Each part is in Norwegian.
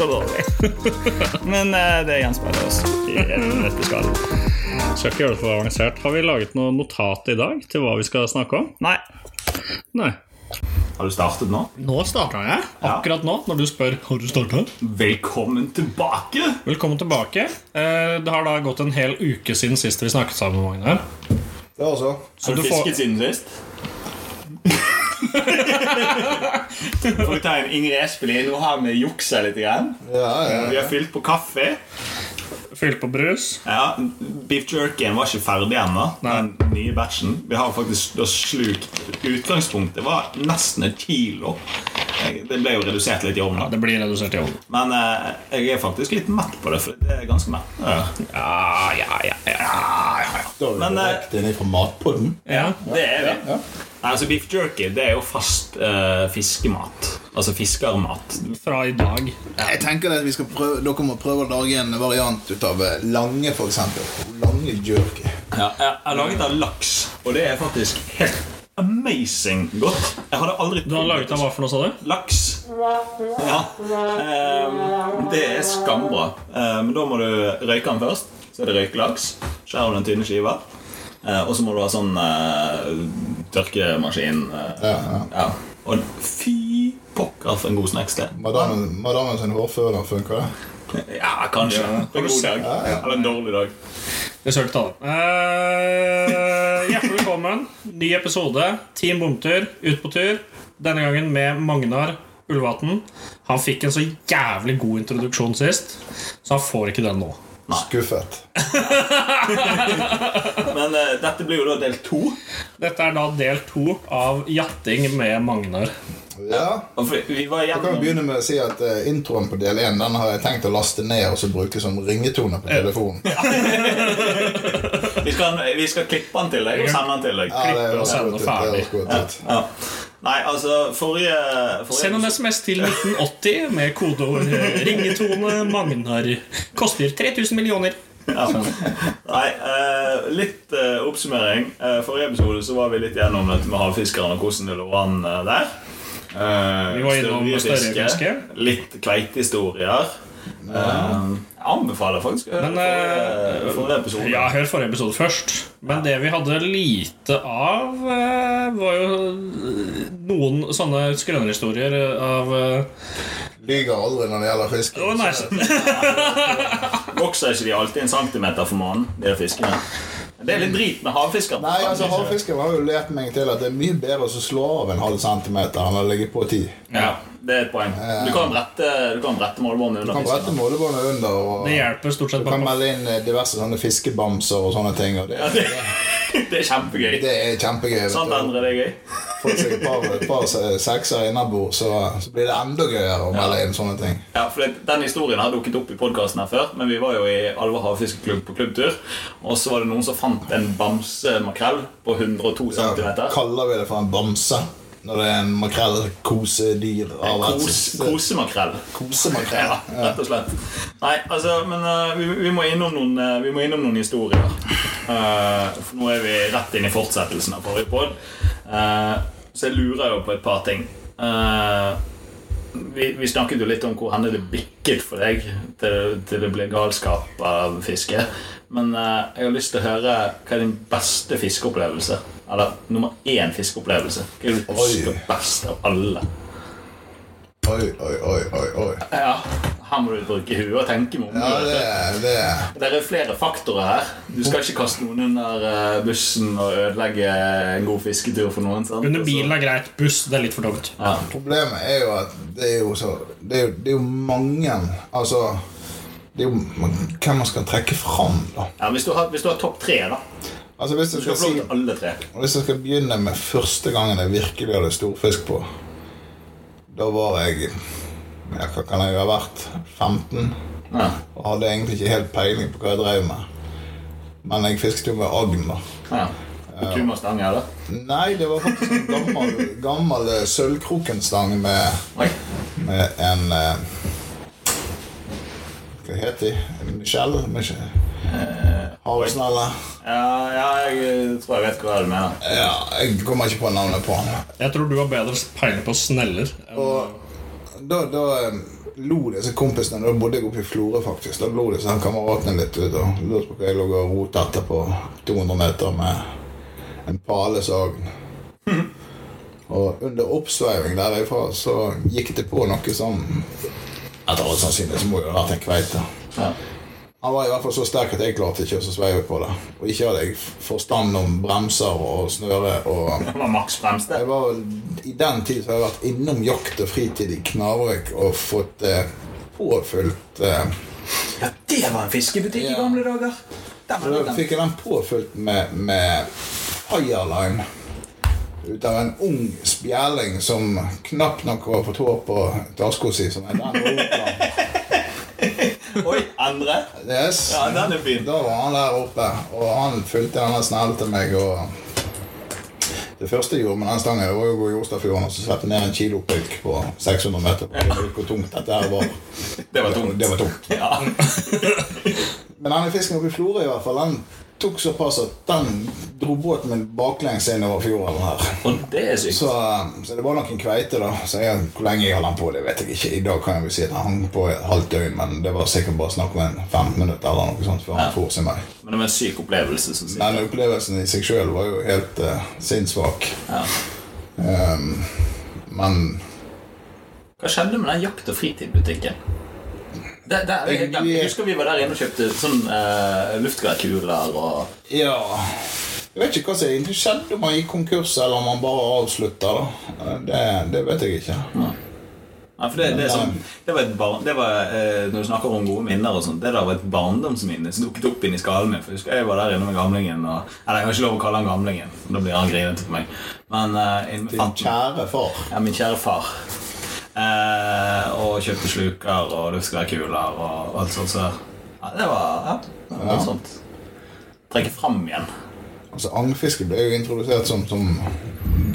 Det er så dårlig. men uh, det gjenspeiler oss i en nøtteskall. Skal ikke gjøre det for avansert. Har vi laget noe notat i dag til hva vi skal snakke om? Nei. Nei. Har du startet nå? Nå starta jeg. Akkurat nå, når du spør har du starta. Velkommen tilbake! Velkommen tilbake. Eh, Det har da gått en hel uke siden sist vi snakket sammen. Magne. Det også. Så Har du du får fisket siden sist? Får vi ta en Ingrid Espelid? Nå har vi juksa litt. Igjen. Ja, ja. Vi har fylt på kaffe. fylt på brus. Ja, Beef jerkyen var ikke ferdig ennå. Den nye batchen. Vi har faktisk slukt Utgangspunktet var nesten et kilo. Det ble jo redusert litt i ovnen. Ja, det blir redusert i ovnen. Men eh, jeg er faktisk litt mett på det, for det er ganske mett. Ja. Ja, ja, ja, ja. Da er vi Men, eh, direkte inn fra matpodden. ja. Det er vi. Nei, altså Beef jerky det er jo fast eh, fiskemat. Altså fiskermat. Fra i dag. Jeg tenker at vi skal prøve, Dere må prøve å lage en variant ut av eh, lange, eksempel. Lange jerky. Ja, jeg har laget av laks, og det er faktisk helt amazing godt. Jeg hadde aldri Du har laget den hva for noe, sa du? Laks. Ja. Ehm, det er skambra. Ehm, men da må du røyke den først. Så er det røykelaks. Skjærer du den tynne skiva. Eh, og så må du ha sånn eh, tørkemaskin. eh, Ja, ja. ja. Og fy pokker for en god snacks det. Madammen, madammen sin hårføner funker det? Ja, kanskje. På en god dag. Eller en dårlig dag. Det sølte tallet. Eh, hjertelig velkommen. Ny episode. Team Bomtur ut på tur. Denne gangen med Magnar Ulvaten. Han fikk en så jævlig god introduksjon sist, så han får ikke den nå. Skuffet. Men uh, dette blir jo da del to. Dette er da del to av Jatting med Magnar. Ja. Vi var Jeg kan begynne med å si at uh, Introen på del 1 Den har jeg tenkt å laste ned og så bruke som ringetone på telefonen. vi skal, vi skal klippe den til deg og sende den til deg. Ja, det er jo og sende ferdig. det er. Ja. Nei, altså, forrige, Send en SMS til 1980 med kodeord eh, 'ringetone Magnar'. Koster 3000 millioner. ja. Nei, eh, litt eh, oppsummering. Eh, forrige episode så var vi litt gjennom dette med havfiskerne og hvordan det lå an eh, der. Eh, Vi var innom størjefiske, størjefiske. Litt kveitehistorier. Eh, jeg anbefaler faktisk å høre Men, forrige, eh, forrige episode. Ja, hør forrige episode først. Men det vi hadde lite av, eh, var jo eh, noen sånne skrønerhistorier av Lyver aldri når det gjelder fisk. Vokser ikke de alltid en centimeter for mannen, de fiskene? Det er litt drit med havfisker. Nei, altså Havfiskeren har jo lært meg til at det er mye bedre å slå av en halv centimeter enn å legge på ti. Ja, det er et poeng. Du kan brette, du kan brette under. Du kan brette målebåndet under. Og Det hjelper stort sett Du kan melde inn eh, diverse sånne fiskebamser og sånne ting. Og det, Det, det er kjempegøy. det er kjempegøy. Sant. Endre? Det er gøy. Får seg et par, et par sekser innabords, så, så blir det enda gøyere å melde inn sånne ting. Ja, for det, Den historien har dukket opp i podkasten her før, men vi var jo i Alva havfiskeklubb på klubbtur. Og så var det noen som fant en bamsemakrell på 102 Ja, kaller vi det for en bamse når det er en makrell-kosedyr. Kos, kosemakrell. Kosemakrell. Ja, rett og slett. Nei, altså, men uh, vi, vi, må innom noen, uh, vi må innom noen historier. Eh, for nå er vi rett inn i fortsettelsen av forrige pod. så jeg lurer jo på et par ting. Eh, vi, vi snakket jo litt om hvor henne det bikket for deg til, til det ble galskap av fiske. Men eh, jeg har lyst til å høre hva er din beste fiskeopplevelse? Eller nummer én fiskeopplevelse. Hva er det du Oi. husker best av alle? Oi, oi, oi, oi, oi. Ja, Her må du bruke huet og tenke med Ja, det, er- det er Det er flere faktorer her. Du skal ikke kaste noen under eh, bussen og ødelegge en god fisketur for noen. sant? Under bilen er greit, buss det er litt for dumt. Ja. Problemet er jo at det er jo så Det er jo, det er jo mange Altså det er jo, Hvem man skal trekke fram, da. Ja, hvis, du har, hvis du har topp tre, da. Altså Hvis jeg skal skal si alle tre. Hvis jeg skal begynne med første gangen jeg virkelig hadde storfisk på Da var jeg ja, Hva kan jeg ha vært? 15? Ja. Og hadde egentlig ikke helt peiling på hva jeg drev med. Men jeg fisket jo med agn, da. ja. Tumastang, eller? Nei, det var faktisk en gammel, gammel eh, sølvkrokenstang med, med en eh, Hva heter de? Michelle? Med skjell- Havsnelle? Ja, ja, jeg tror jeg vet hva du mener. Ja, jeg kommer ikke på navnet på han. Jeg tror du har bedre peiling på sneller. enn- Og da, da lo disse kompisene Da bodde jeg oppe i Florø, faktisk. Da lo disse kameratene litt ut og lurte på hva jeg lå og rotet etter på 200 meter med en palesagn. Og under oppsveiving derifra så gikk det på noe som Etter all sannsynlighet må det ha vært en kveite. Ja. Han var i hvert fall så sterk at jeg klarte ikke å sveive på det. Og ikke hadde jeg forstand om bremser og snøre og Det var maks fremste. jeg var I den tid så har jeg vært innom jakt og fritid i Knarvik og fått eh, påfylt eh, Ja, det var en fiskebutikk Ja. i gamle dager. Da fikk jeg den påfylt med, med fireline. Ut av en ung spjæling som knapt nok var fått hår på taska si. Som Endre Opland. Oi, Endre. Yes. Ja, den er fin. Da var han der oppe, og han fulgte denne snellen til meg. og Det første jeg gjorde med den stangen, var å gå i Jostafjorden og så slippe ned en kilo pulk på 600 meter. på Hvor tungt dette her var. Det var tungt. Det var tungt. Ja. Men denne fisken oppe i Florø i hvert fall, den tok såpass at den dro båten min baklengs innover fjorden her. Og det er sykt. Så, så det var nok en kveite, da. Så jeg, hvor lenge jeg holdt den på, det vet jeg ikke. I dag kan jeg vel si at han hang på et halvt døgn, men det var sikkert bare snakk om en 15 minutter eller noe sånt før han Ja. for seg meg. Men det var en syk opplevelse. som sier. Den opplevelsen i seg sjøl var jo helt uh, sinnssvak. Ja. Um, men Hva skjedde med den jakt- og fritidbutikken? Det, det, jeg, jeg, jeg husker vi var der inne og kjøpte sånn uh, luftgeværkuler og ja Jeg vet ikke hva som egentlig skjedde, om han gikk konkurs eller om han bare avslutta. Det, det vet jeg ikke. Ja, for det, det, sånn, det var et barn, det var, eh, Når du snakker om gode minner og sånt, det der var et barndomsminne som dukket opp inn i skallen min. For jeg husker jeg var der inne med gamlingen. Og, eller jeg har ikke lov å kalle han gamlingen, da blir han grinete på meg. Men eh, Din kjære far. Ja, min kjære far. Eh, og kjøpte sluker og luftgeværkuler og alt sånt. Så ja, det var ja, det var Ja. sånt. Trekke fram igjen. Altså, Agnfiske ble jo introdusert som, som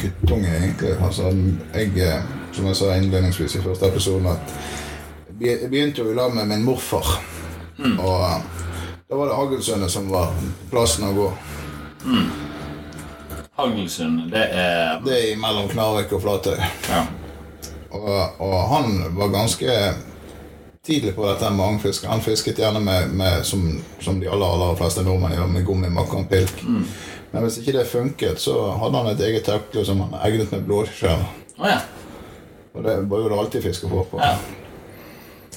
guttunge, egentlig. Altså, jeg, eh, som jeg sa innledningsvis i første episode, at jeg begynte jo i lag med min morfar. Og eh, da var det Haglsønnet som var plassen å gå. Hagelsund, det er Det er mellom Knarvik og Flatøy. ja. Og, og han var ganske tidlig på dette med agnfiske. Han fisket gjerne med, med som, som de aller, aller fleste nordmenn gjør, med gummi, makke og pilk. Men hvis ikke det funket, så hadde han et eget tørkle som han egnet med blåskjell. Oh, ja. Og det var jo det alltid fiske på. på. ja.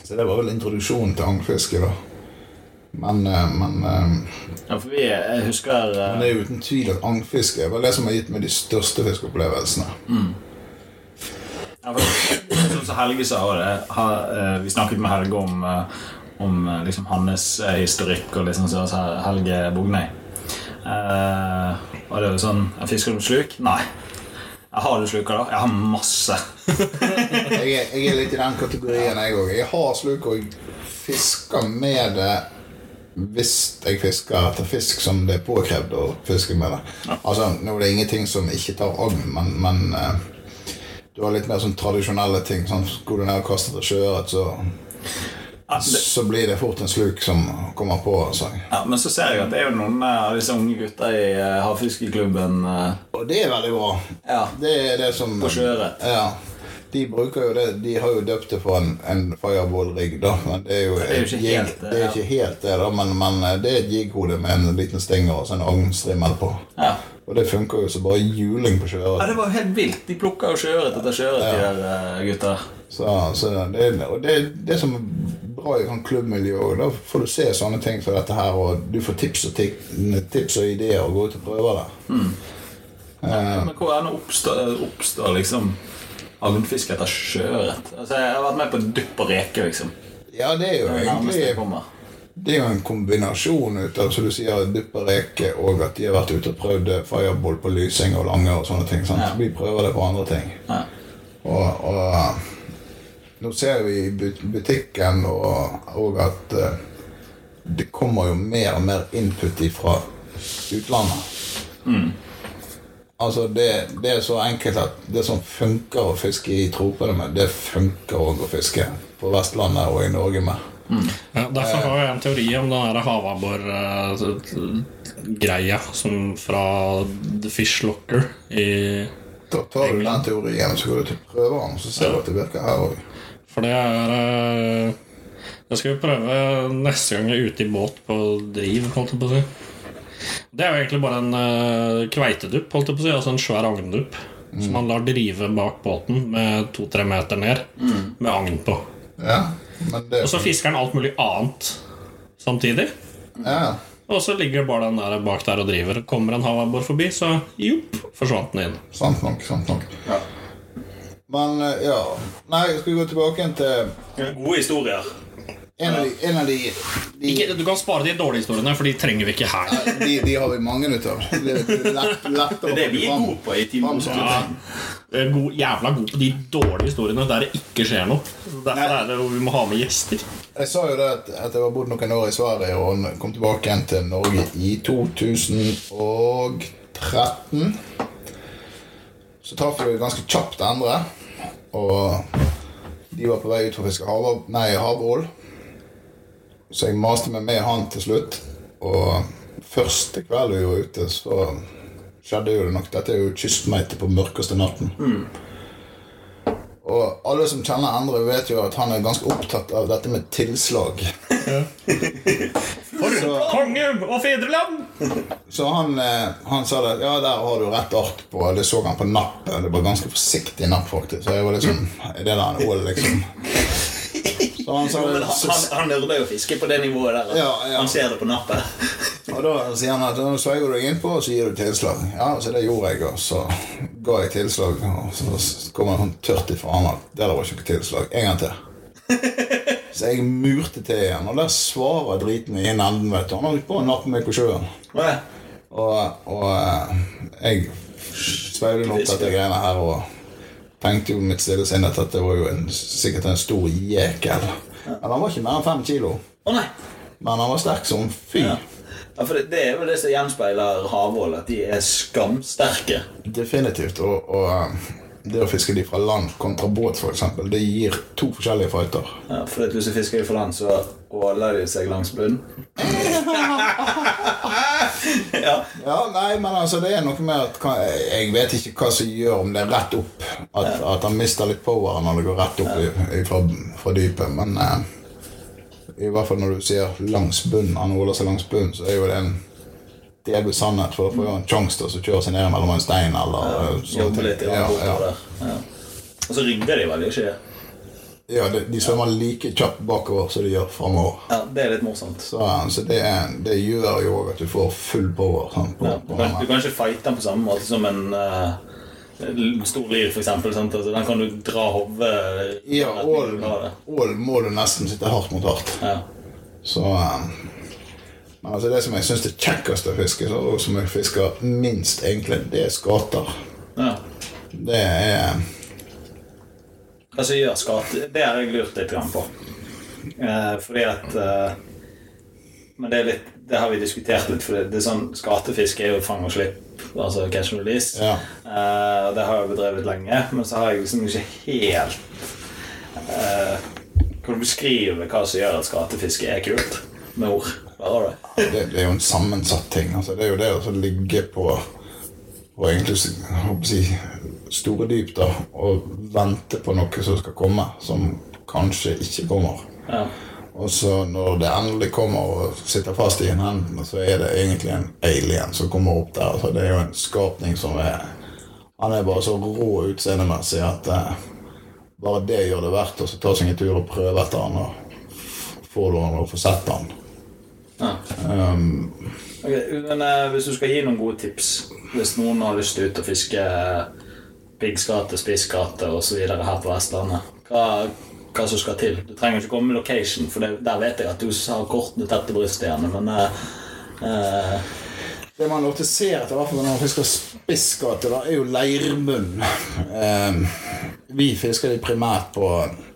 Så det var vel introduksjonen til agnfiske, da. Men, eh, men, eh, Ja, for vi jeg husker eh, men det er jo uten tvil at agnfiske var det som har gitt meg de største fiskeopplevelsene. Ja, for, Som Helge sa det eh, Vi snakket med Helge om, eh, om eh, liksom hans historikk og liksom så sa Helge Bognøy. Uh, og det er jo sånn jeg Fisker du sluk? Nei. Jeg har du sluker, da? Jeg har masse. Jeg er, jeg er litt i den kategorien, jeg òg. Jeg har sluk, og jeg fisker med det hvis jeg fisker etter fisk som det er påkrevd å fiske med det. Altså, Nå er det ingenting som ikke tar agn, men, men du har litt mer sånn tradisjonelle ting. Sånn, Går du ned og kaster til sjøørret, så, så blir det fort en sluk som kommer på. sang. ja, men så ser jeg at det er jo noen av disse unge gutta i uh, havfiskeklubben eh, Og det er veldig bra. Ja. Det er det som på sjøørret. Ja. De bruker jo det De har jo døpt det for en, en fireball-rigg, da. Men det er jo, er jo ikke jig- helt det, det, er ja. ikke helt det, da. Men, men eh, det er et jighode med en liten stinger og så en agnstrimmel på. Ja. Og det funker jo så bare juling på ja, det var helt vilt. De plukka jo sjøørret etter sjøørret, de her eh, gutta. Så, så det, og det, det som er bra i sånn klubbmiljø da får du se sånne ting som dette her, og du får tips og, tips og ideer og gå ut og prøve det. Men hvordan oppstår, oppstår liksom agnfiske etter sjøørret? Altså, jeg har vært med på dupp og reke, liksom. Ja, det er jo Det er det egentlig. Det er jo en kombinasjon ut av som du sier, dupp og reke, og at de har vært ute og prøvd fireball på lysing og lange og sånne ting. Ja. Vi prøver det på andre ting. Ja. Og, og nå ser vi i butikken og, og at eh, det kommer jo mer og mer input fra utlandet. Altså det, det er så enkelt at det som funker å fiske i tropene med, det funker òg å fiske på Vestlandet og i Norge med. Ja, derfor har jeg en teori om den havabbor-greia som fra The Fish Locker i Da tar du den teorien så går du til prøveren, så ser du at det virker her òg. For det er eh, Det skal vi prøve neste gang jeg er ute i båt på driv, holdt jeg på å si. Det er jo egentlig bare en uh, kveitedupp, holdt jeg på å si. Altså en svær agndupp. Som man lar drive bak båten med to-tre meter ned, med agn på. Ja, det Og så fisker den alt mulig annet samtidig. ja. Og så ligger bare den der bak der og driver. Kommer en havabbor forbi, så jopp, forsvant den inn. Sant nok. sant nok. Men eh, ja Nei, skal vi gå tilbake igjen til Gode historier. En av de, en av de, de, Ikke, du kan spare de dårlige historiene, for de trenger vi ikke her. de, de har vi mange ut av. Det er lett, Det er det vi er gode på i Team Fram. Ja, god, jævla god på de dårlige historiene der det ikke skjer noe. Derfor er det vi må ha med gjester. Jeg sa jo det at, at jeg var bodd noen år i Sverige og kom tilbake igjen til Norge i 2013. Så traff vi ganske kjapt andre. Og de var på vei ut for å fiske havål. Så jeg maste meg med han til slutt. Og første kveld vi var ute, så skjedde jo det nok. Dette er jo kystmeite på mørkeste natten. Og alle som kjenner Endre, vet jo at han er ganske opptatt av dette med tilslag. For konge og fedreland! Så han, eh, han sa det Ja, der har du rett ark på. Det så han på nappet. Det var ganske forsiktig napp, faktisk. Så jeg var liksom Er det da en ål, liksom? Så han sa Men han, han, nerder jo fiske på det nivået der. Ja, ja. Han ser det på nappet. Og da sier han at nå sveiger du deg innpå, og så gir du tilslag. Ja, så det gjorde jeg, og så ga jeg tilslag. Og så kommer han tørt ifra han at det der var ikke noe tilslag. En gang til. Så jeg murte til igjen, og der svarer driten i en enden. vet du Han holdt på å nappe meg på sjøen. Og, og eh, jeg sveivde nok dette greiene her og tenkte jo mitt stille sinn at dette var jo en, sikkert en stor jekel. Men han var ikke mer enn fem kilo. Å nei. Men han var sterk som fy. Ja. Ja, for det, det er jo det som gjenspeiler havål, at de er skamsterke. Definitivt. Og, og eh, det å fiske de fra land kontra båt, f.eks., det gir to forskjellige fighter. Ja, for hvis du fisker de fra land, så åler de seg langs bunnen. ja. Ja, nei, men altså det er noe med at Jeg vet ikke hva som gjør om det er rett opp. At, at han mister litt power når det går rett opp i, i, fra, fra dypet. Men eh, i hvert fall når du sier langs bunnen, han holder seg langs bunnen, så er jo det en delvis sannhet. For da får jo en sjanse til å kjøre seg ned mellom en stein eller ja, sånne litt Ja, ja, ja. Ja. Og så rygger de vel, ikke ja de, de svømmer like kjapt bakover som de gjør framover. Ja, Det er litt morsomt. Så, så det, er, det gjør jo òg at du får full power. Sånn, på, Ja, du, kan, du kan ikke fighte den på samme måte som en uh, stor for eksempel. Altså, den kan du dra hodet Ja, ål, må du nesten sitte hardt mot hardt. Ja. Så um, altså det som jeg syns er kjekkest å fiske, så, og som jeg fisker minst, egentlig, det er skater. ja. Det er Hva som gjør skade? Det har jeg lurt litt på. Eh, fordi at eh, Men det er litt Det har vi diskutert litt, for det, det er sånn skatefiske er jo fang og slipp. Altså catch and release. Ja. Eh, det har jeg bedrevet lenge, men så har jeg liksom ikke helt eh, Kan du beskrive hva som gjør at skatefiske er kult? Med ord. Har du? det, det er jo en sammensatt ting. Altså, det er jo det å ligge på og egentlig å si, store dyp da, og vente på noe som skal komme, som kanskje ikke kommer. Ja. Og så når det endelig kommer og sitter fast i en hendene, så er det egentlig en alien som kommer opp der. Så det er jo en skapning som er Han er bare så rå utseendemessig at eh, bare det gjør det verdt å ta seg en tur og prøve etter han og få han og få sett han. Ja. Um, Ok, men uh, Hvis du skal gi noen gode tips Hvis noen har lyst til ut og fiske piggskate, spissgate osv. her på Vestlandet, hva, hva som skal til? Du trenger ikke komme med location, for det, der vet jeg at du har kortene tett til brystet igjen. men eh, eh, Det man ofte ser etter hvert fall når man fisker spissgate, da, er jo leirmunn. Um, Vi fisker de primært på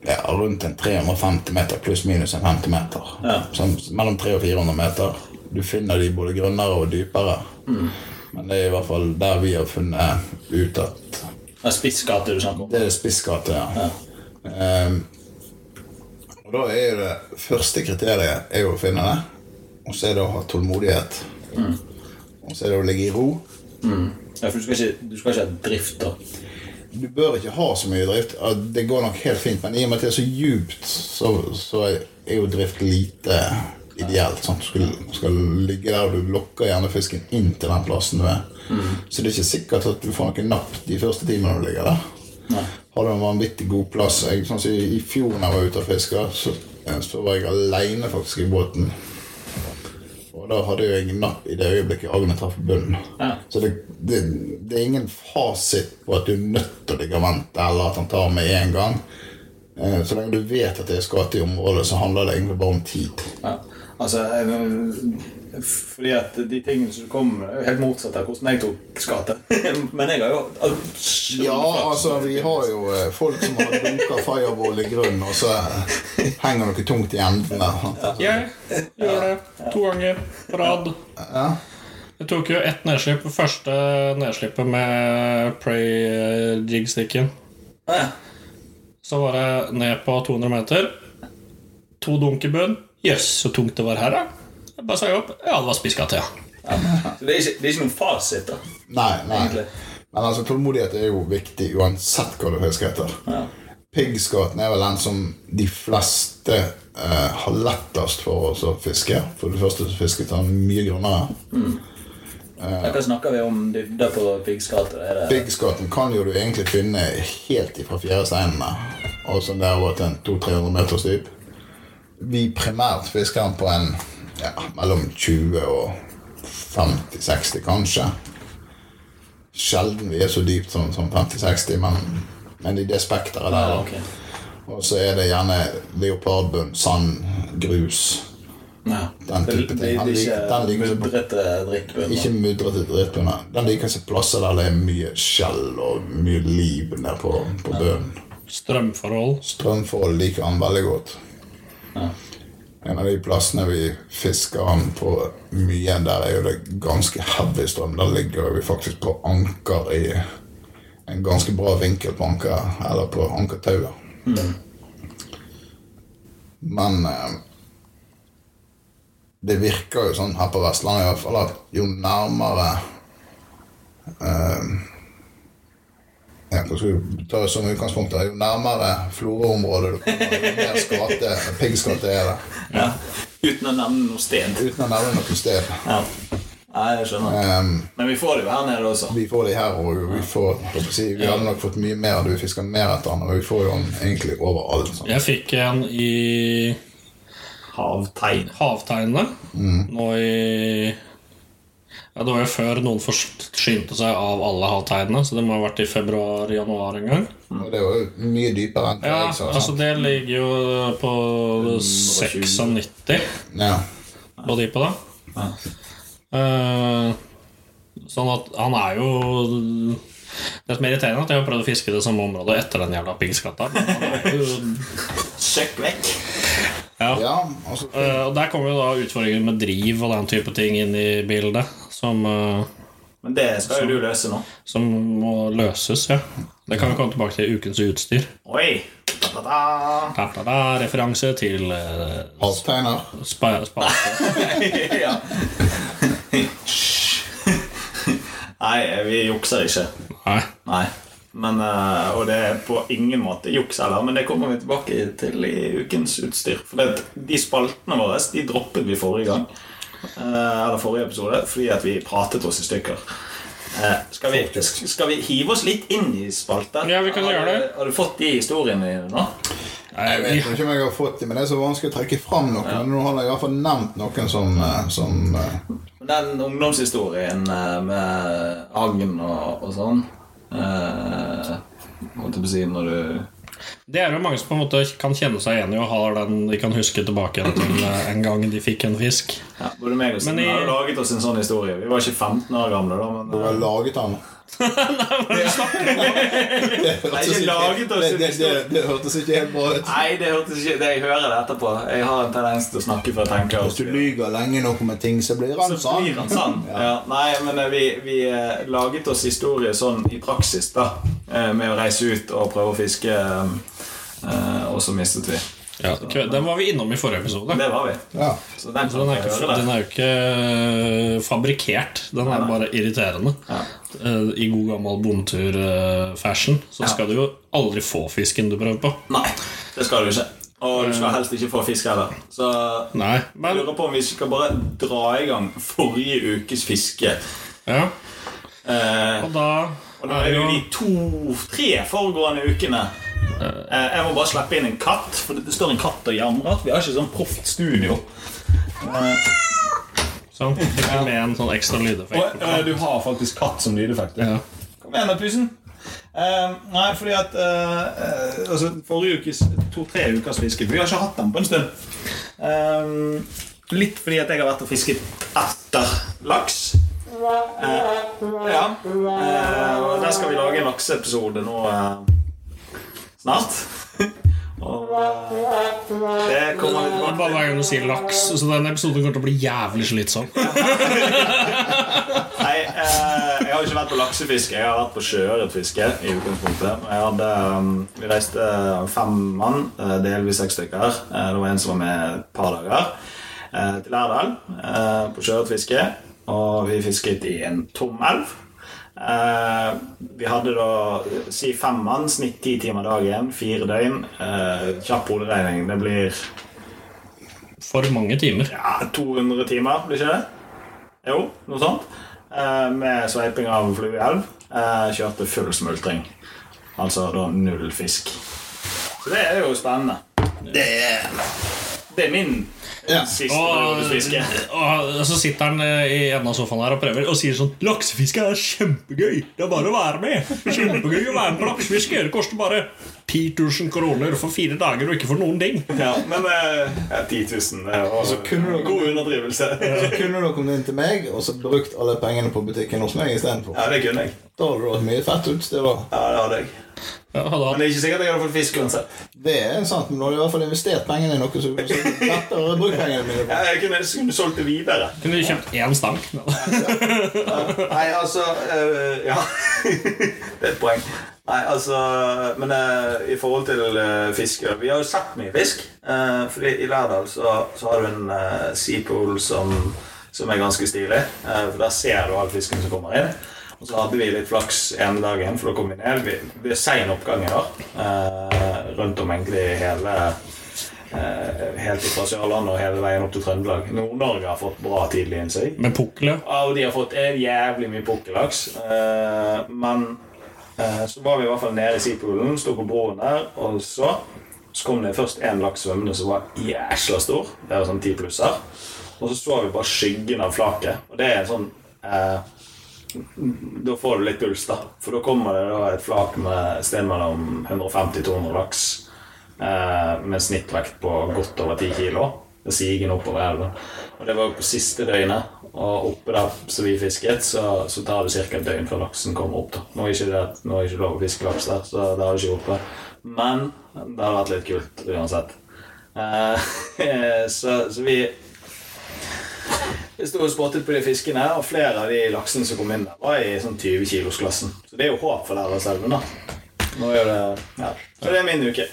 ja, rundt en 350 meter, pluss minus en 50 meter. Ja. Sånn mellom 300 og 400 meter. Du finner de både grønnere og dypere. Men det er i hvert fall der vi har funnet ut at Det er spissgate du snakker om. det er spissgate. Ja. Ja. Um, og da er det første kriteriet er jo å finne det. Og så er det å ha tålmodighet. Og så er det å ligge i ro. Ja, for du skal ikke, du skal ikke ha drift, da. Du bør ikke ha så mye drift. Det går nok helt fint, men i og med at det er så djupt, så, så er jo drift lite ideelt. Sant? Skal, skal ligge der, og du lokker gjerne fisken inn til den plassen du er. Så det er ikke sikkert at du får noe napp de første timene du ligger der. Nei. Har du en vanvittig god plass jeg, sånn i, I fjor da jeg var ute og fiska, så, så var jeg aleine faktisk i båten. Og da hadde jeg ingen napp i det øyeblikket agnet traff bunnen. Ja. Så det, det, det er ingen fasit på at du er nødt til å ligge og vente, eller at han tar med en gang. Eh, Så lenge du vet at det er skatt i området, så handler det egentlig bare om tid. Ja. Altså, fordi at de tingene som kom, er helt motsatt av hvordan jeg tok skatte Men jeg har jo Ja, altså, vi har jo eh, folk som har dunka fireball i grunnen, og så eh, henger noe tungt i enden der. Jeg gjør det to ganger på rad. Ja. Jeg tok jo ett nedslipp. Første nedslippet med Prey jigsticken. Så var det ned på 200 meter. To dunk i bunn. Jøss, så tungt det var her, da. Jeg bare sa opp. Ja, det var spiskatt ja. Så det er, ikke, det er ikke noen fasit, da. Nei, nei. Egentlig. Men altså, tålmodighet er jo viktig uansett hva du fisker etter. Ja. Piggskaten er vel den som de fleste eh, har lettest for oss å fiske. For det første så fisket han mye grunnere. Hva snakker vi om dybde på piggskate? Er Piggskaten kan jo du egentlig finne helt ifra fjæresteinene. Og så der til en 200-300 meters dyp. Vi primært fisker den på en ja, mellom 20 og 50-60, kanskje. Sjelden vi er så dypt som, som 50-60, men, men i det spekteret der. Ja, da. Og så er det gjerne leopardbunn, sand, grus. Ja. Den type ting. den liker mudrete drittbunn. Ikke mudrete drittbunner. Den liker seg plasser der det er mye skjell og mye liv nede på, på bunnen. Strømforhold. Strømforhold liker han veldig godt. Ja. En av de plassene vi fisker an på mye, der er jo det ganske heavy strøm. Der ligger vi faktisk på anker i en ganske bra vinkel på anker, eller på ankertauet. Men eh, det virker jo sånn her på Vestlandet i hvert fall at jo nærmere eh, ja, hva skal vi ta som utgangspunkt? Jo nærmere Florø-området du kommer, jo mer skate, piggskate er det. Ja. Uten å nevne noe sted. Uten å nevne noe sted. Ja. Nei, jeg skjønner. Ehm, Men vi får det jo her nede også. vi får det her, og vi får si, Vi hadde nok fått mye mer du vi fiska mer etter den, og vi får jo den egentlig overalt. Sånn. Jeg fikk en i Havtegn. Mm. nå i ja, Det var jo før noen forsynte seg av alle halvtegnene, så det må ha vært i februar-januar en gang. Og det var jo mye dypere enn det. Ja, jeg sa. altså? Det ligger jo på 96 Ja. på dypet, da. Uh, sånn at han er jo Det som er irriterende, er at jeg har prøvd å fiske i det samme området etter den jævla piggskatta. er Søkk vekk. Ja. ja, altså uh, og Der kommer jo da utfordringer med driv og den type ting inn i bildet. Som, uh, Men det skal jo du løse nå. som må løses, ja. Det kan vi komme tilbake til i ukens utstyr. Oi! Da-da-da. Da, da, da, referanse til uh, havtegner. spa, spalte. ja. Nei, vi jukser ikke. Nei. Nei. Men, eh, og det er på ingen måte juks heller, men det kommer vi tilbake til i ukens utstyr. For det, de spaltene våre de droppet vi forrige gang. eh, Eller forrige episode fordi at vi pratet oss i stykker. Eh, skal, vi, skal vi hive oss litt inn i spalter? Ja, vi kan gjøre det. Har du fått de historiene dine nå? Jeg vet ikke om jeg har fått dem, men det er så vanskelig å trekke fram noen. Men nå har jeg i hvert fall nevnt noen som, som Den ungdomshistorien med agn og, og sånn eh, si når du Det er jo mange som på en måte kan kjenne seg igjen i og har den de kan huske tilbake igjen til eh, en gang de fikk en fisk. ja, Både meg og Men Simen har jo laget oss en sånn historie. Vi var ikke 15 år gamle da, men har laget laget den. Det hørtes ikke det, det, det, det hørtes ikke helt bra ut. Nei, det hørtes ikke Det jeg hører det etterpå. Jeg har en tendens til å snakke før jeg tenker. Hvis du lyver lenge nok om en ting, så blir han Så sann. blir han sann. Ja. Nei, men eh, vi, vi eh, laget oss historie sånn i praksis, da. eh, Med å reise ut og prøve å fiske. eh, Og så mistet vi. Ja, Den var vi innom i forrige episode. Det var vi. Ja. Så den Så den er, ikke, den er jo ikke øh, fabrikkert. Den er bare irriterende. Ja. Eh, I god gammel bondetur-fashion så skal du jo aldri få fisken du prøver på. Nei, det skal du ikke. Og du skal helst ikke få fisk heller. Så Nei, jeg lurer på om vi skal bare dra i gang forrige ukes fiske. ja, Eh, Og da og da er det jo de to-tre foregående ukene. Eh, jeg må bare slippe inn en katt, for det står en katt og jamrer. Vi har ikke sånn proft studio. Eh, Sånn. Med en sånn ekstra lydeffekt. og eh, du har faktisk katt som lydeffekt. Ja. Kom igjen, da, Pusen. Uh, nei, fordi at uh, altså, Forrige ukes to-tre ukers fiske Vi har ikke hatt den på en stund. Uh, litt fordi at jeg har vært og fisket etter laks. Ja. Og der skal vi lage en lakseepisode nå snart. og eh, det kommer vi tilbake bare hver gang du sier laks, så den episoden kommer til å bli jævlig slitsom. Nei, eh, jeg har ikke vært på laksefiske. Jeg har vært på sjøørretfiske. i utgangspunktet. Jeg hadde, um, vi reiste fem mann, eh, delvis seks stykker. Eh, det var en som var med et par dager. Til Lærdal på sjøørretfiske. Og vi fisket i en tom elv. Eh, vi hadde da si fem mann, snitt ti timer dagen, fire døgn. Eh, kjapp hoderegning. Det blir For mange timer. ja, 200 timer, blir ikke det? Jo, noe sånt. Eh, med sveiping av flueelv. Eh, kjørte full smultring. Altså da null fisk. Så det er jo spennende. Det er, det er min Ja. Og, fiske. og så sitter han eh, i enden av sofaen her og prøver og sier sånn 'Laksefiske er kjempegøy! Det er bare å være med!' Kjempegøy å være med på laksefiske. Det koster bare 10 000 kroner for fire dager og ikke for noen ting. Ja, men eh, ja, 10 000 det var Så kunne du- god underdrivelse. Så kunne dere kommet inn til meg og så brukt alle pengene på butikken hos meg istedenfor. Ja, det kunne jeg. Da hadde du hatt mye fett utstyr. Ja, det hadde jeg. Ja, Men det er ikke sikkert jeg hadde fått fisk uansett. Det er sant, men nå har du i hvert fall investert pengene i noe så så lettere pengene mine på. Ja, jeg kunne, kunne solgt det videre. Kunne du kjøpt én stang? Nei, altså øh, Ja. det er et poeng. Nei, altså Men øh, i forhold til øh, fiske Vi har jo sett mye fisk. Uh, fordi i Lærdal så, så har du en uh, seapool som, som er ganske stilig. Eh, for der ser du all fisken som kommer inn. Og så hadde vi litt flaks ene dagen, for da kom vi ned. Vi, det er sein oppgang i år. eh, rundt om egentlig hele eh, Helt fra Sørlandet og hele veien opp til Trøndelag. Nord-Norge har fått bra tidlig innsig. Med pukkel, ja. Og de har fått en jævlig mye pukkellaks. Eh, men eh, så var vi i hvert fall nede i Seapoolen, sto på broen der, og så, så kom det først en laks svømmende som var jæsla stor. Det var sånn ti plusser. Og så så vi bare skyggen av flaket. Og det er en sånn eh, Da får du litt puls, da. For da kommer det da et flak med sted mellom 150-200 laks. Eh, med snittvekt på godt over 10 kilo. Det siger oppover elven. Og det var jo på siste døgnet. Og oppe der som vi fisket, så, så tar det ca. et døgn før laksen kommer opp. da Nå er ikke det nå er ikke lov å fiske laks der, så det har ikke oppe. Men det har vært litt kult uansett. Eh, så, så vi vi sto og spottet på de fiskene, og flere av de laksene som kom inn der, var i sånn 20 kilos-klassen. Så det er jo håp for Lærdalselven, da. Nå er det ja. Så det er min uke.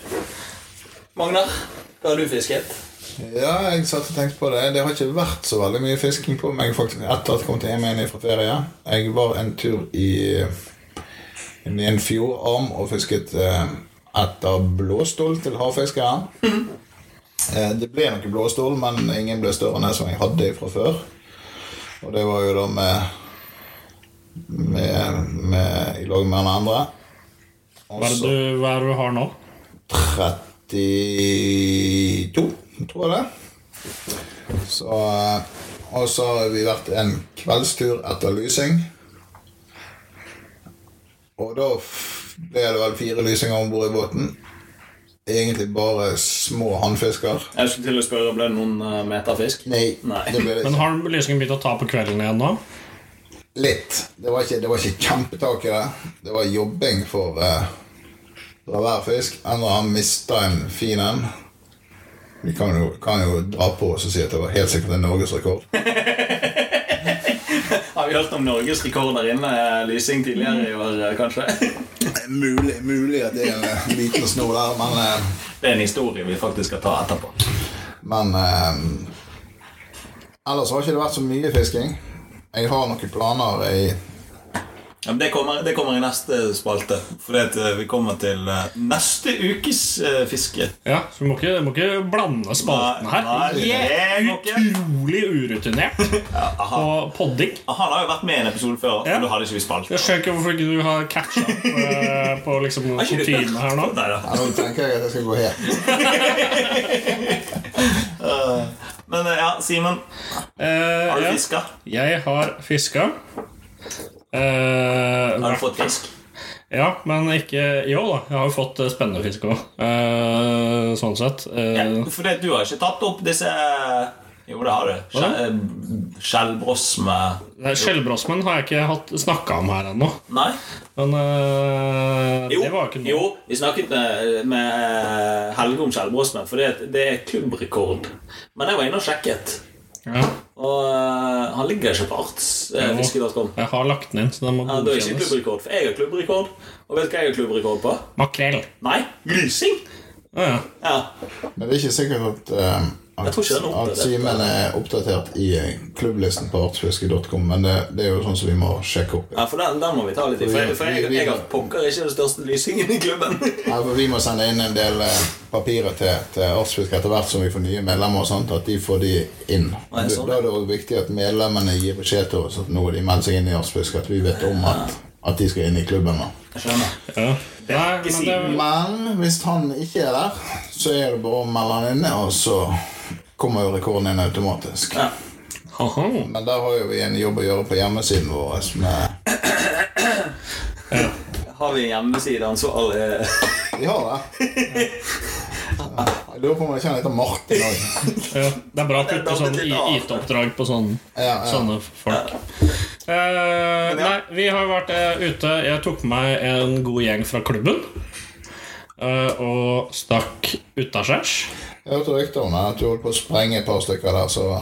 Magnar, hva har du fisket? Ja, jeg satt og tenkte på det. Det har ikke vært så veldig mye fisking på meg faktisk etter at jeg kom til igjen fra ferie. Jeg var en tur i, i en fjordarm og fisket eh, etter blåstål til havfiskere. Eh, det ble noen blåstål, men ingen ble større enn det som jeg hadde fra før. Og det var jo da med, med, med i lag med den andre. Også, Hva er det du, hva er det du har nå? 32, tror jeg det. Så, eh, og så har vi vært en kveldstur etter lysing. Og da ble det vel fire lysinger om bord i båten. Egentlig bare små hannfisker. Jeg skulle til å spørre Ble det noen uh, meterfisk? Nei, Nei. det ble det Men har lysingen begynt å ta på kvelden igjen nå? Litt. Det var ikke, det var ikke kjempetak i det. Det var jobbing for, uh, for hver fisk. Enda han mista en fin en. Vi kan jo, kan jo dra på oss og si at det var helt sikkert en norgesrekord. Har vi hørt om Norges rekorder inne lysing tidligere i år, eh, kanskje? Mulig, mulig at det er en liten snor der, men, eh, Det er en historie vi faktisk skal ta etterpå. men eh, Ellers har ikke det vært så mye fisking. Jeg har noen planer i Ja, men det, kommer, det kommer i neste spalte. At eh, vi kommer til eh, neste ukes eh, fiske. Ja, så vi må ikke, må ikke blande spalten her. Nei, nei. Utrolig urutinert på podding. Han har jo vært med i en episode før, Ja. du da hadde ikke vi spalt Jeg skjønner ikke hvorfor ikke du har catcha eh, på liksom du- kutyme her nå. Nei, da. ja, Nå tenker jeg at jeg skal gå hjem. Men ja, Simen, Eh, har du ja. fiska? Jeg har fiska. Eh, Har du fått fisk? ja, men ikke Jo da, jeg har jo fått eh, spennende fisk òg. Eh, sånn sett. Eh, Ja, fordi det, du har ikke tatt opp disse Jo, det har du. Eh, Skjellbrosme Skjellbrosmen har jeg ikke snakka om her ennå. Nei? Men eh, Jo, det var ikke noe jo, vi snakket med, med Helge om skjellbrosme, for det, det er klubbrekord. Men jeg var inne og sjekket, ja, og uh, han ligger ikke på artsfiske.com. Jeg har lagt den inn, så den må Ja, det er ikke klubbrekord, for jeg har klubbrekord. Og vet du hva jeg har klubbrekord på? Makrell. Nei, lysing! Ja, ja. Ja. Men det er ikke sikkert at, eh, At, at. Simen er oppdatert i eh, klubblisten på artsfiske.com, men det, det er jo sånn som vi må sjekke opp. ja, for den, den må vi ta litt i. For, for jeg, jeg har pokker ikke den største lysingen i klubben. Ja, for Vi må sende inn en del eh, papirer til, til Artsfisk etter hvert som vi får nye medlemmer. og sånt, At de får de inn. Nei, sånn, Da er det også viktig at medlemmene gir beskjed til oss at nå de melder seg inn i Artsfisk. At vi vet om at, at de skal inn i klubben. nå. Jeg skjønner. ja. Nei, men det, Men hvis han ikke er der, så er det bare å melde han inne, og så kommer jo rekorden inn automatisk. Ja. Men der har jo vi en jobb å gjøre på hjemmesiden vår. Med, Har vi en hjemmesideansvarlig? vi har det. Jeg lurer på om jeg kjenner etter Martin òg. Ja, det er bra å putte sånn. IT-oppdrag på sånne, Ja, ja. sånne folk. Uh, nei, vi har vært uh, ute Jeg tok med meg en god gjeng fra klubben. Uh, og stakk utaskjærs hørte rykter om at du holdt på å sprenge et par stykker der, så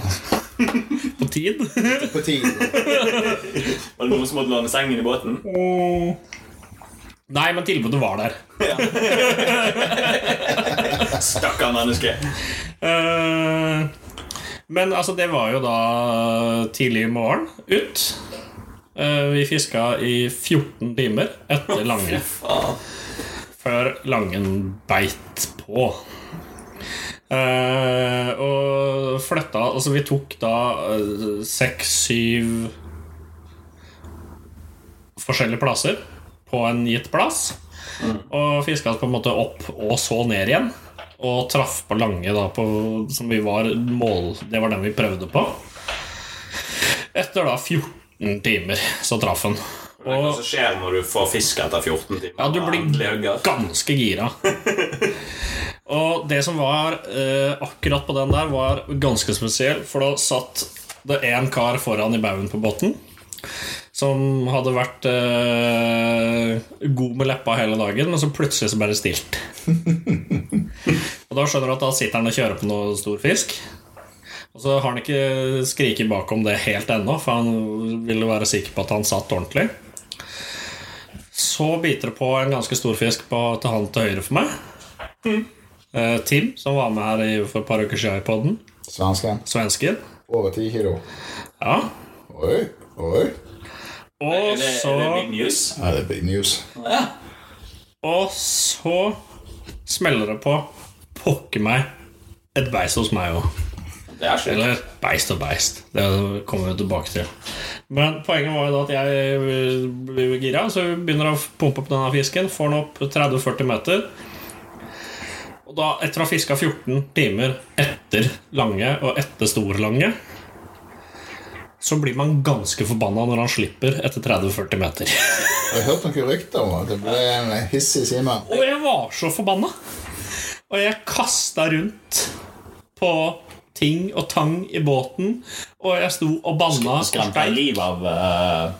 på tid. på tid. Var det noen som måtte låne sengen i båten? Nei, men tilbudet var der. Stakkar menneske. Eh, men altså, det var jo da tidlig i morgen ut. Eh, vi fiska i 14 timer etter Lange. Før Langen beit på. Eh, og flytta Altså, vi tok da eh, seks-syv forskjellige plasser på en gitt plass. Og fiska på en måte opp og så ned igjen. Og traff på Lange, da, på, som vi var mål Det var den vi prøvde på. Etter da 14 timer så traff han. Hva er det som skjer når du får fisk etter 14 timer? Ja, du blir ganske gira. Og det som var eh, akkurat på den der, var ganske spesiell. For da satt det en kar foran i baugen på båten. Som hadde vært eh, god med leppa hele dagen, men så plutselig så ble det stilt. og da skjønner du at da sitter han og kjører på noe stor fisk. Og så har han ikke skriket bakom det helt ennå, for han ville være sikker på at han satt ordentlig. Så biter det på en ganske stor fisk på, til han til høyre for meg. Eh, Tim, som var med her i, for et par uker siden i podden. Svensken. Svensken. Over ti kilo. Ja. Oi, oi. Og Er det, så, er det big news? Ja, det er big news. Ja. og så smeller det på pokker meg et beist hos meg òg. Det er sjukt. Eller beist og beist. Det kommer vi tilbake til. Men poenget var jo da at jeg blir gira, så vi begynner å pumpe opp denne fisken. Får den opp 30-40 meter. Og da, etter å ha fiska 14 timer etter lange og etter stor lange, så blir man ganske forbanna når han slipper etter 30-40 meter. Jeg har hørt noen rykter om at det ble en hissig sime. Og jeg var så forbanna. Og jeg kasta rundt på ting og tang i båten. Og jeg sto og banna steik. liv av uh...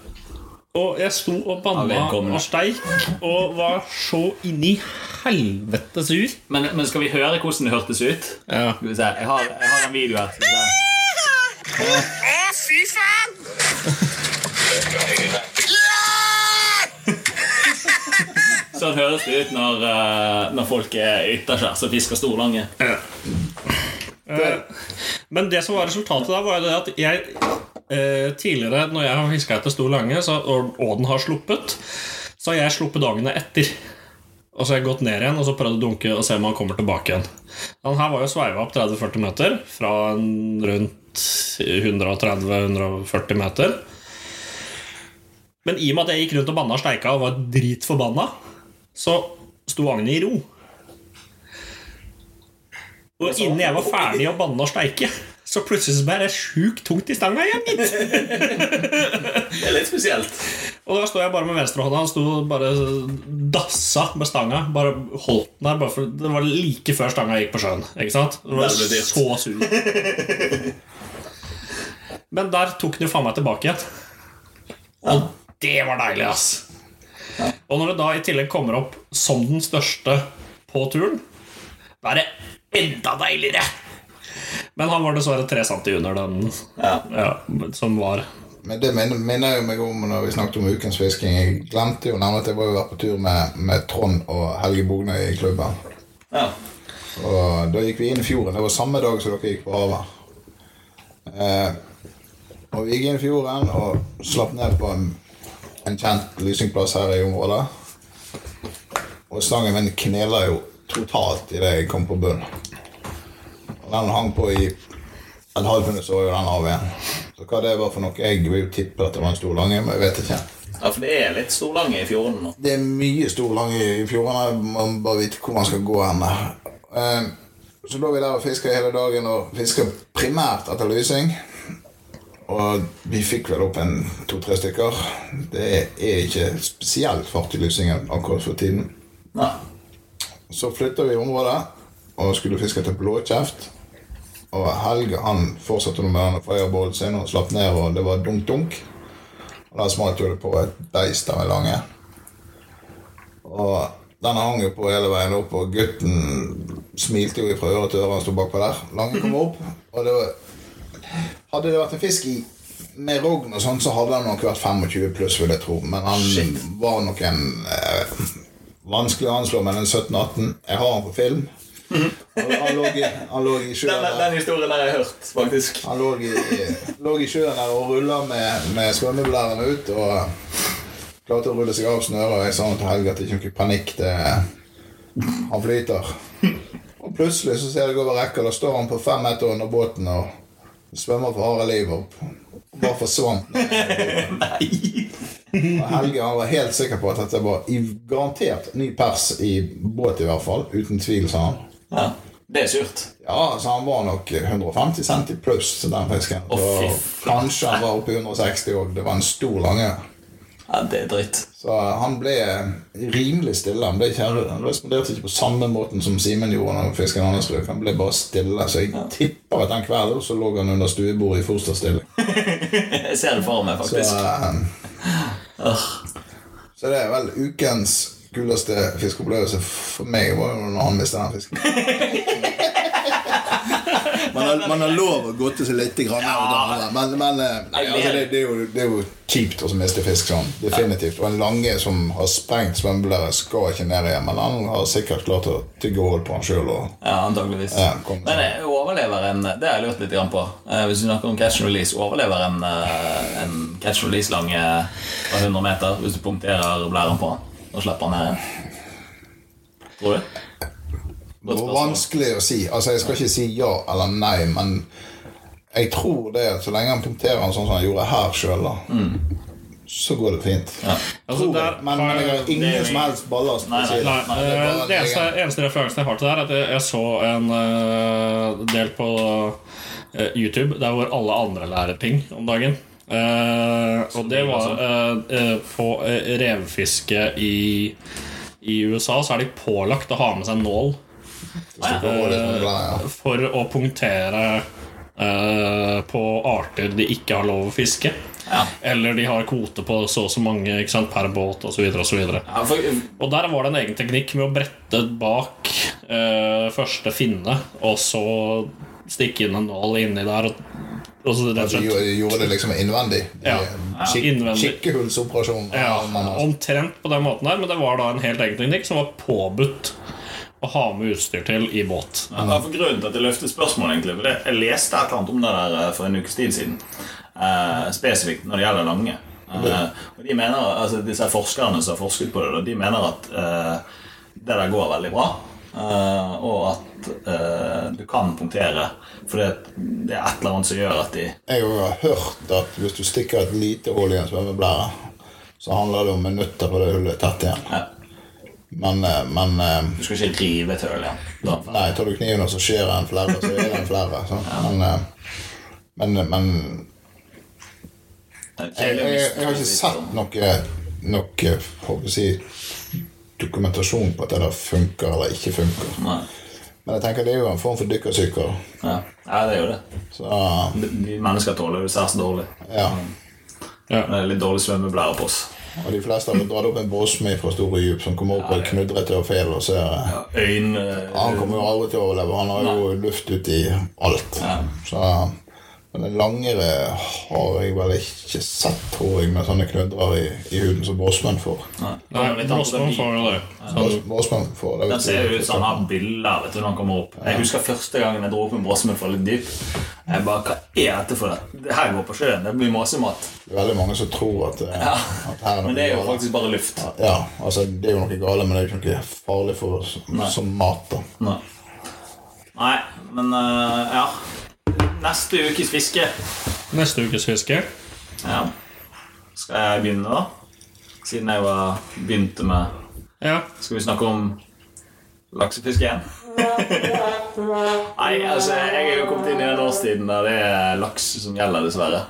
Og jeg sto og banna og steik og var så inni helvete sur. men, men skal vi høre hvordan det hørtes ut? Ja. Skal vi se, Jeg har, jeg har en video her. Å, fy faen! Sånn høres det ut når, eh, når folk er ytterskjærs og fisker stor lange. Men det som var resultatet da, var jo det at jeg eh, tidligere, når jeg har fiska etter stor lange, så, og, og den har sluppet, så har jeg sluppet dagene etter. Og så har jeg gått ned igjen og så prøvd å dunke og se om han kommer tilbake igjen. Den her var jo sveiva opp 30-40 meter, fra rundt 130-140 meter. Men i og med at jeg gikk rundt og banna steika og var dritforbanna, så sto agnet i ro. Og innen jeg var ferdig å banne og steike, så plutselig så ble det sjukt tungt i stanga igjen. Det er litt spesielt. Og da står jeg bare med venstrehånda Han sto bare dassa med stanga. Bare holdt den der, bare for det var like før stanga gikk på sjøen. Ikke sant? Det var det så sur. Men der tok den jo faen meg tilbake igjen. Og det var deilig, ass. Og når det da i tillegg kommer opp som den største på turen, da er det enda deiligere. Men han var dessverre tre centi under den Ja. ja, som var Men det minner, minner jo meg om når vi snakket om ukens fisking. Jeg glemte jo nærmest at jeg var jo vært på tur med, med Trond og Helge Bognøy i klubben. Ja. Og da gikk vi inn i fjorden. Det var samme dag som dere gikk på havet. Eh, og vi gikk inn i fjorden og slapp ned på en, en kjent lysingplass her i området. Og stangen min knela jo totalt idet jeg kom på bunnen. Den hang på i et halvt minutt, så var jo den av igjen. Så hva det var for noe, jeg vil jo tippe at det var en stor lange, men jeg vet ikke. ja, for det er litt stor lange i fjorden nå. Det er mye stor lange i fjorden. Man må bare vite hvor man skal gå hen. Eh, Så er vi der og fiska hele dagen, og fiska primært etter lysing. Og vi fikk vel opp en to-tre stykker. Det er ikke spesielt fart i lysingen akkurat for tiden. Nei. Så flytta vi området og skulle fiske etter blåkjeft. Og Helge han fortsatte med fireballen sin og slapp ned, og det var dunk-dunk. Og der smalt jo det på et beist av en lange. Og den hang jo på hele veien opp, og gutten smilte jo fra øre til øre. Han sto bakpå der. Lange kom opp, og det var Hadde det vært en fisk i med rogn og sånn, så hadde han nok vært 25 pluss, vil jeg tro. Men han var nok en eh, Vanskelig å anslå, men en 17-18. Jeg har han på film. Han, han, lå i, han lå i sjøen Den, den historien har jeg hørt, faktisk. Han lå i, lå i sjøen der og rulla med, med svømmeblæren ut. Og klarte å rulle seg av snøret. Jeg sa til Helge at det ikke er noe panikk. Det, han flyter. Og plutselig så ser jeg over rekka, da står han på fem meter under båten og svømmer for harde liv. opp. bare forsvant. Og Helge han var helt sikker på at dette var i, garantert ny pers i båt, i hvert fall. Uten tvil, sa han. Ja. Det er surt. Ja, så han var nok 150 cm pluss, den fisken. Oh, kanskje han var oppe i 160 òg. Det var en stor lange. Ja, det er dritt. Så han ble rimelig stille. Han, ble ikke, han responderte ikke på samme måten som Simen gjorde når han hans røk. Han ble bare stille. Så jeg tipper at den kvelden så lå han under stuebordet i fosterstilling. Jeg ser det for meg, Så, faktisk. eh, så det er vel ukens kuleste fiskeopplevelse for meg var jo når han mistet den fisken. Man har, man har lov å godte seg litt, grann, ja. men, men eh, nei, altså, det, det, er jo, det er jo kjipt å miste fisk sånn. Definitivt. Og en lange som har sprengt svømmeblære, skal ikke ned igjen. Men han har sikkert klart å tygge hull på han sjøl. Ja, antageligvis. Ja. Men eh, overlever en Det har jeg lurt litt grann på. Eh, hvis du snakker om catch and release, overlever en, en catch and release-lange fra 100 meter hvis du punkterer blæren på han og slipper han ned igjen? Tror du? Det spørsmål. vanskelig å si. Altså, Jeg skal ikke si ja eller nei, men jeg tror det at så lenge han punkterer han sånn som han gjorde her sjøl, så går det fint. Ja. Altså, der. Men, men jeg har ingen det, som helst ballast. Nei, nei, Nei, Nei, det det eneste, eneste referansen jeg har til det, er at jeg, jeg så en uh, del på uh, YouTube der hvor alle andre lærer ting om dagen. Uh, og det var på revfiske i, i USA så er de pålagt å ha med seg nål Så sånn eh, ja. for å punktere uh, på arter de ikke har lov å fiske. Ja. Eller de har kvote på så og så mange ikke sant, per båt osv. Og, Ja, for, og der var det en egen teknikk med å brette bak uh, første finne, og så stikke inn en nål inni der. Og, og så rett og Altså, slett gjorde, gjorde det liksom innvendig. Ja. Kik Innvendig. Kikkehullsoperasjon. Ja, omtrent på den måten der, men det var da en helt egen teknikk som var påbudt å ha med utstyr til i båt. Ja, for grunnen til at jeg løfter spørsmålet egentlig, for det, Jeg leste et eller annet om det der eh, for en ukes tid siden. Eh, spesifikt når det gjelder lange. Eh, og de mener, altså Disse forskerne som har forsket på det, de mener at eh, det der går veldig bra. eh, og at eh, du kan punktere. For det, det er et eller annet som gjør at de Jeg har hørt at hvis du stikker et lite hull i en svømmeblære, så handler det om minutter på det hullet tett igjen. ja, Men, eh, men eh, Du skal ikke rive et hull igjen. Nei, tar du kniven og så skjærer en flere, så er det en flere. Ja. Men, eh, men, men jeg, jeg, jeg har ikke sett sånn. noe, noe håper si, dokumentasjon på at det der funker eller ikke funker. Nei. Men jeg tenker det er jo en form for dykkersyke. Ja. ja, det er jo det. Så mennesker tåler det særs dårlig. ja. Ja. Det er litt dårlig svømmeblære på oss. Og de fleste har dratt opp en båsme fra store dyp som kommer opp på et knudrete og fele og ser Ja, øyn, Øyne Han kommer jo aldri til å overleve. Han har jo luft uti alt. Så, men en langere har jeg vel ikke sett, tror jeg, med sånne knødrer i, i huden som båsmenn får. Nei, Nei, får det. Bås- får det. Den ser ut som han har bilder vet du, når han kommer opp. Jeg husker første gangen jeg dro opp en båsmann for litt dyp. Jeg bare, Hva er dette for det? Det her går på sjøen. Det blir masemat. Det er veldig mange som tror at, eh, Ja. at her er noe Men det er jo galt. faktisk bare luft. Ja, altså det er jo noe gale, men det er jo ikke noe farlig for oss som mat. da. Nei, Nei men uh, ja. Neste ukes fiske. Neste ukes fiske. Ja. Skal jeg begynne, da? Siden jeg var begynte med Ja. Skal vi snakke om laksefiske igjen? Nei, altså, jeg er jo kommet inn i den årstiden der det er laks som gjelder, dessverre.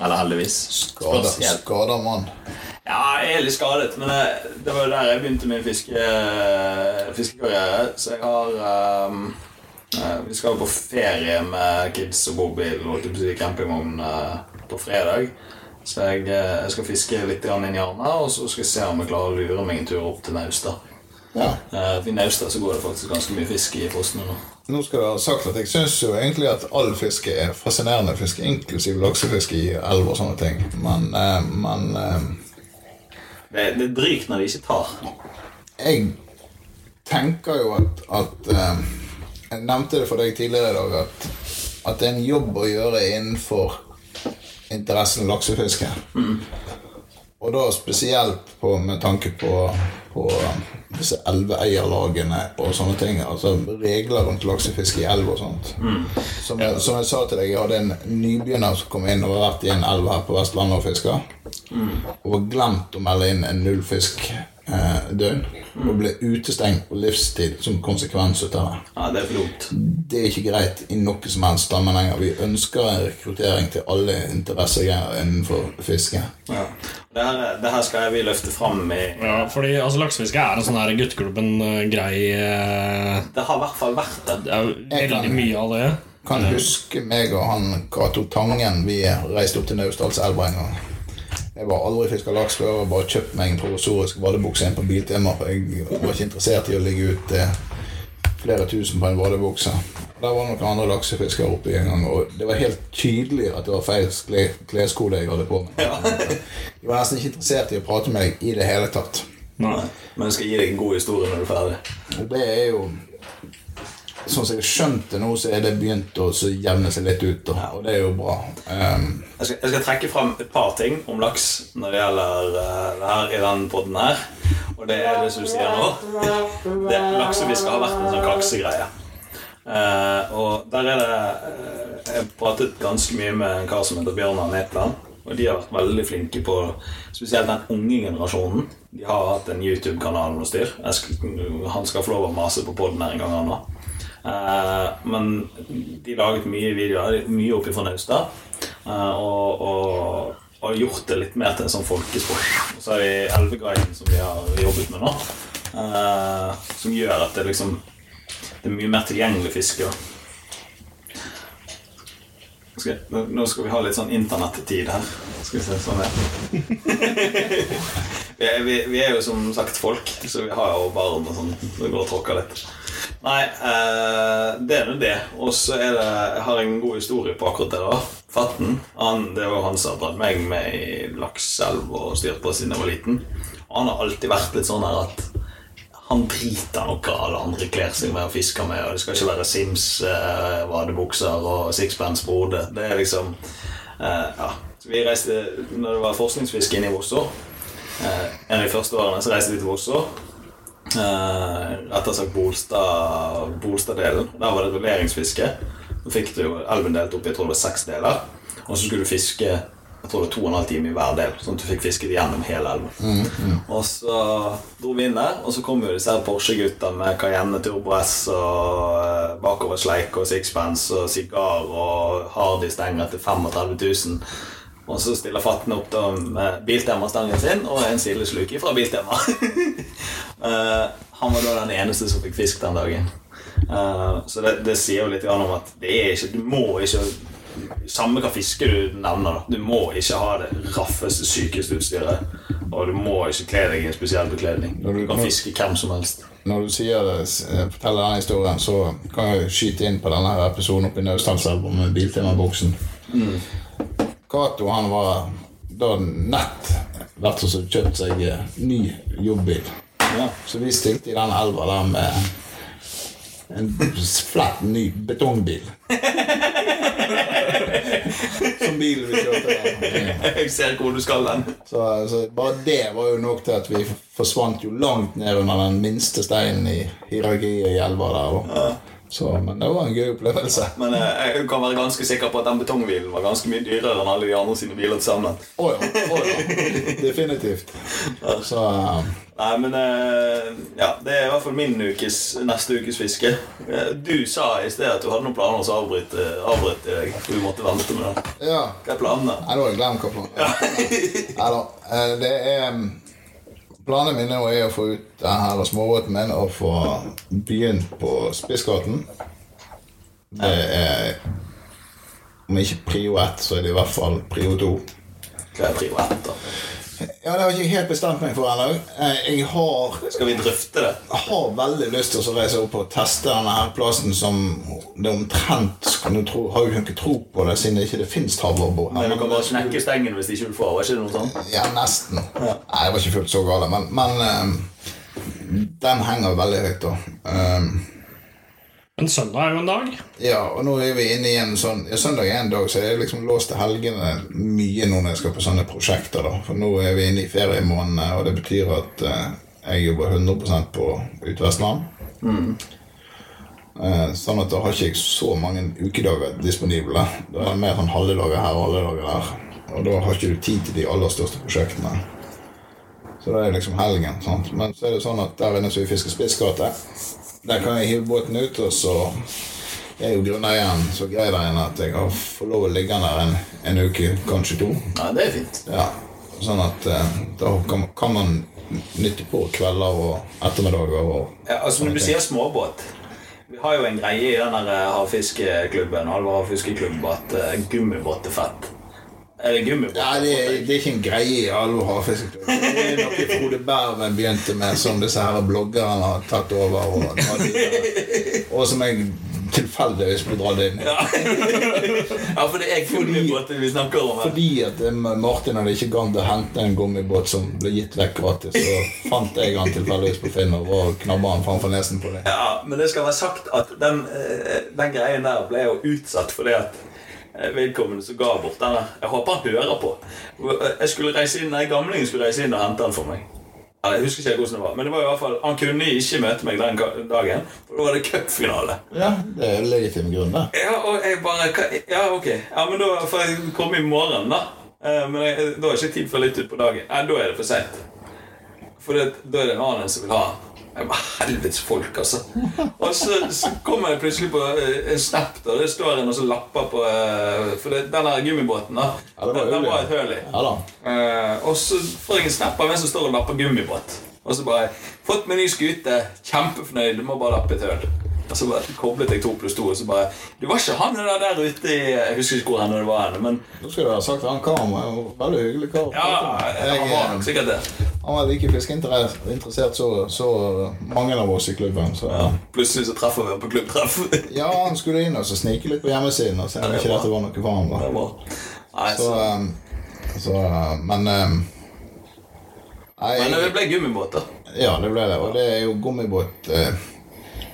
Eller heldigvis. Skada, Spesielt. mann. Ja, jeg er litt skadet, men det, det var jo der jeg begynte min fiske, fiskekarriere. Så jeg har ehm, eh, Vi skal på ferie med kids og bobil og typ campingvogn eh, på fredag. Så jeg, eh, jeg skal fiske litt inn i Arna, og så skal jeg se om jeg klarer å lure meg en tur opp til Naustad. Ja. Eh, I Naustad så går det faktisk ganske mye fisk i fossene nå. Nå skal Jeg ha sagt at Jeg syns jo egentlig at all fiske er fascinerende fiske, inklusiv laksefiske i elv og sånne ting. Men, eh, men eh, Det, det er drygt når de ikke tar. jeg tenker jo at, at eh, Jeg nevnte det for deg tidligere i dag at, at det er en jobb å gjøre innenfor interessen laksefiske. Og da spesielt på, med tanke på, på disse elveeierlagene og sånne ting. Altså regler rundt laksefiske i elv og sånt. Som, jeg, som jeg sa til deg, jeg hadde en nybegynner som kom inn og har vært i en elv her på Vestlandet og fiska. Og var glemt å melde inn en nullfisk-døgn. og ble utestengt på livstid som konsekvens av det. Ja, det er for dumt. Det er ikke greit i noe som helst sammenheng. Vi ønsker rekruttering til alle interessegreier innenfor fiske. Ja. Det, her, det her skal vi løfte fram i Ja, fordi altså, laksefiske er en sånn her gutteklubben-grei eh, Det har i hvert fall vært det. Det er veldig kan- mye av det. Kan huske meg og han Cato Tangen Vi reiste opp til Naustdalselva en gang. Jeg var aldri fiska laks før og bare kjøpt meg en provisorisk vadebukse inn på Biltema. For jeg var ikke interessert i å ligge ut eh, flere tusen på en vadebukse. Der var noen andre laksefiskere oppe en gang, og det var helt tydelig at det var feil kle- kleskode jeg hadde på meg. De var nesten ikke interessert i å prate med deg i det hele tatt. Nei. Men jeg skal gi deg en god historie når du er ferdig. Det er jo Sånn som jeg har skjønt det nå, så er det begynt å jevne seg litt ut. Og, Og det er jo bra. Um, Jeg skal, jeg skal trekke fram et par ting om laks når det gjelder uh, det her i den podden her. Og det er det som du sier nå. Det, laksefiske har vært en sånn kaksegreie. Uh, og der er det uh, Jeg pratet ganske mye med en kar som heter Bjørnar Netland. Og de har vært veldig flinke på spesielt den unge generasjonen. De har hatt en YouTube-kanal og styr. Han skal få lov å mase på podden her en gang, han. Eh, men de laget mye videoer, mye oppe fra Naustad. eh, og, og, og gjort det litt mer til en sånn folkesport. Og så har vi Elveguiden, som vi har jobbet med nå, eh, som gjør at det liksom Det er mye mer tilgjengelig fiske. nå, skal vi ha litt sånn internettid her. Skal vi se sånn er. vi, vi, vi er jo som sagt folk, så vi har jo barn og sånn. Så det går og tråkker litt. Nei, eh, det er nå det. Og så det Jeg har en god historie på akkurat det. da Fatten. Han, det var han som har dratt meg med i lakseelv og styrt på siden jeg var liten. Og han har alltid vært litt sånn her at han driter nok hva alle andre kler seg med og fisker med. Og det skal ikke være Sims, eh, vadebukser og sixpence på hodet. Det er liksom eh, Ja. Så vi reiste Når det var forskningsfiske inne i Vosså eh, En av de første årene så reiste vi til Vosså. Eh, rettere sagt Bolstad- Bolstad-delen. Der var det rulleringsfiske. Da fikk du jo elven delt opp i jeg tror det var seks deler. Og så skulle du fiske jeg tror det var to og en halv time i hver del, sånn at du fikk fisket gjennom hele elven. Og så dro vi inn der, og så kom jo disse Porsche-gutta med Cayenne Turbo S og eh, bakoversleik og sixpence og sigar og Hardy-stenger til 35 000. Og så stiller Fatten opp da med Biltema-stangen sin og en sildesluke fra Biltema. Eh, han var da den eneste som fikk fisk den dagen. Eh, så det, det sier jo litt om at det er ikke, du må ikke Samme hva fiske du nevner, da. Du må ikke ha det raffeste, sykeste utstyret. Og du må ikke kle deg i en spesiell bekledning. Du- Du kan fiske hvem som helst. Når du sier det, eh, forteller denne historien, så kan jeg skyte inn på denne episoden oppe i Naustdalselva med Biltema-boksen. Cato han var da nett vært og så kjøpt seg eh, ny jobbbil. Ja. Så vi stilte i den elva der med en flett ny betongbil. Som bilen vi kjørte der. Jeg ser hvor du skal den. Så, så bare det var jo nok til at vi forsvant jo langt ned under den minste steinen i hierarkiet i elva der. da. Så, men det var en gøy opplevelse. Men eh, jeg kan være ganske sikker på at den betongbilen var ganske mye dyrere enn alle de andre sine biler til sammen. Oh, ja. Oh, ja. Definitivt. Så eh, Nei, men eh, Ja, det er i hvert fall min ukes, neste ukes fiske. Du sa i sted at du hadde noen planer så avbrøt avbryte deg. Du måtte vente med det. ja. Hva er planene? Nå har jeg glemt hva planen er. Ja. Det er mm, mine er å få ut denne småbåten min og få begynt på Spissgaten. Det er Om ikke prio ett, så er det i hvert fall prio to. Hva er prio ett, da? Ja, Det har jeg ikke helt bestemt meg for ennå. Eh, Jeg har Skal vi drøfte det? Jeg har veldig lyst til å reise opp og teste denne her plassen som det omtrent kan du tro, Har jo ikke tro på det, siden det ikke det fins travlbåt Men du kan bare knekke stengen hvis ikke du får. Var ikke det noe sånt? Ja, nesten. Nei, det var ikke fullt så galt, men, men um, den henger veldig høyt, da. Ehm, Men søndag er jo en dag. ja, og nå er vi inne i en sånn ja, Søndag er en dag, så jeg er liksom låst til helgene mye nå når jeg skal på sånne prosjekter. da For nå er vi inne i feriemånedene, og det betyr at eh, jeg jobber 100 på Utvestland. Eh, sånn at da har ikke jeg så mange ukedager disponible. Da er det mer sånn halve dager her og halve dager der. Og da har ikke du tid til de aller største prosjektene. Så det er liksom helgen. sant? Men så er det sånn at der inne så vi fisker Spissgate. Der kan jeg hive båten ut, og så er jo grunneieren så grei der inne at jeg har får lov å ligge der en, en uke, kanskje to. Ja, det er fint. Ja, Sånn at eh, da kan, kan man nytte på kvelder og ettermiddager. Og, Ja, altså Når du sier småbåt Vi har jo en greie i den eh, havfiskeklubben Halvor havfiskeklubb at uh, gummibåt er fett. Er det gummibåt? ja, det, det er ikke en greie i alle havfiskeklubb. Det er noe Frode Berven begynte med, som disse her bloggerne har tatt over. Og, og som jeg tilfeldigvis ble dratt inn i. Ja, for det er gummibåter vi snakker om her. Fordi at eh, Martin hadde ikke gang til å hente en gummibåt som ble gitt vekk gratis, så fant jeg han tilfeldigvis på Finn og knabba han framfor nesen på det. Ja, men det skal være sagt at den, eh, den greien der ble jo utsatt fordi at vedkommende som ga bort den. Jeg håper han hører på. Jeg skulle reise inn, nei, Gamlingen skulle reise inn og hente den for meg. Ja, Jeg husker ikke hvordan det var, men det var i hvert fall han kunne ikke møte meg den dagen. For da var det cupfinale. Ja, det er legitim grunn, da Ja, og jeg bare Ja, ok. Ja, men da får jeg komme i morgen, da. Eh, Men jeg, da er det ikke tid for litt utpå dagen. Nei, da er det for seint. For det, da er det en annen som vil ha den. Helvetes folk, altså. Og så, så kommer jeg plutselig på eh, en snap. Og Det står en og så lapper på eh, For det, den der gummibåten da Ja, det var den, den var et høl i. Ja. Eh, og så får jeg en snap av en som står og lapper gummibåt. Og så bare 'Fått meg ny skute. Kjempefornøyd. Du må bare lappe et høl'. Og så bare koblet jeg to pluss to, og så bare Du var ikke han der, der ute i Jeg husker ikke hvor han det var, hen, men Nå skulle du ha sagt han karen var jo veldig hyggelig kar. ja, han var nok sikkert det. han var like fiskeinteressert så, så mange av oss i klubben. Så. Ja. Plutselig så treffer vi ham på klubbtreff. Ja, han skulle inn og så snike litt på hjemmesiden og se om Ja, det ikke dette var noe for ham. Da. Nei, Så, så, um, så uh, Men um, nei, Men det ble gummibåter. Ja, det ble det. Og det er jo gummibåt eh,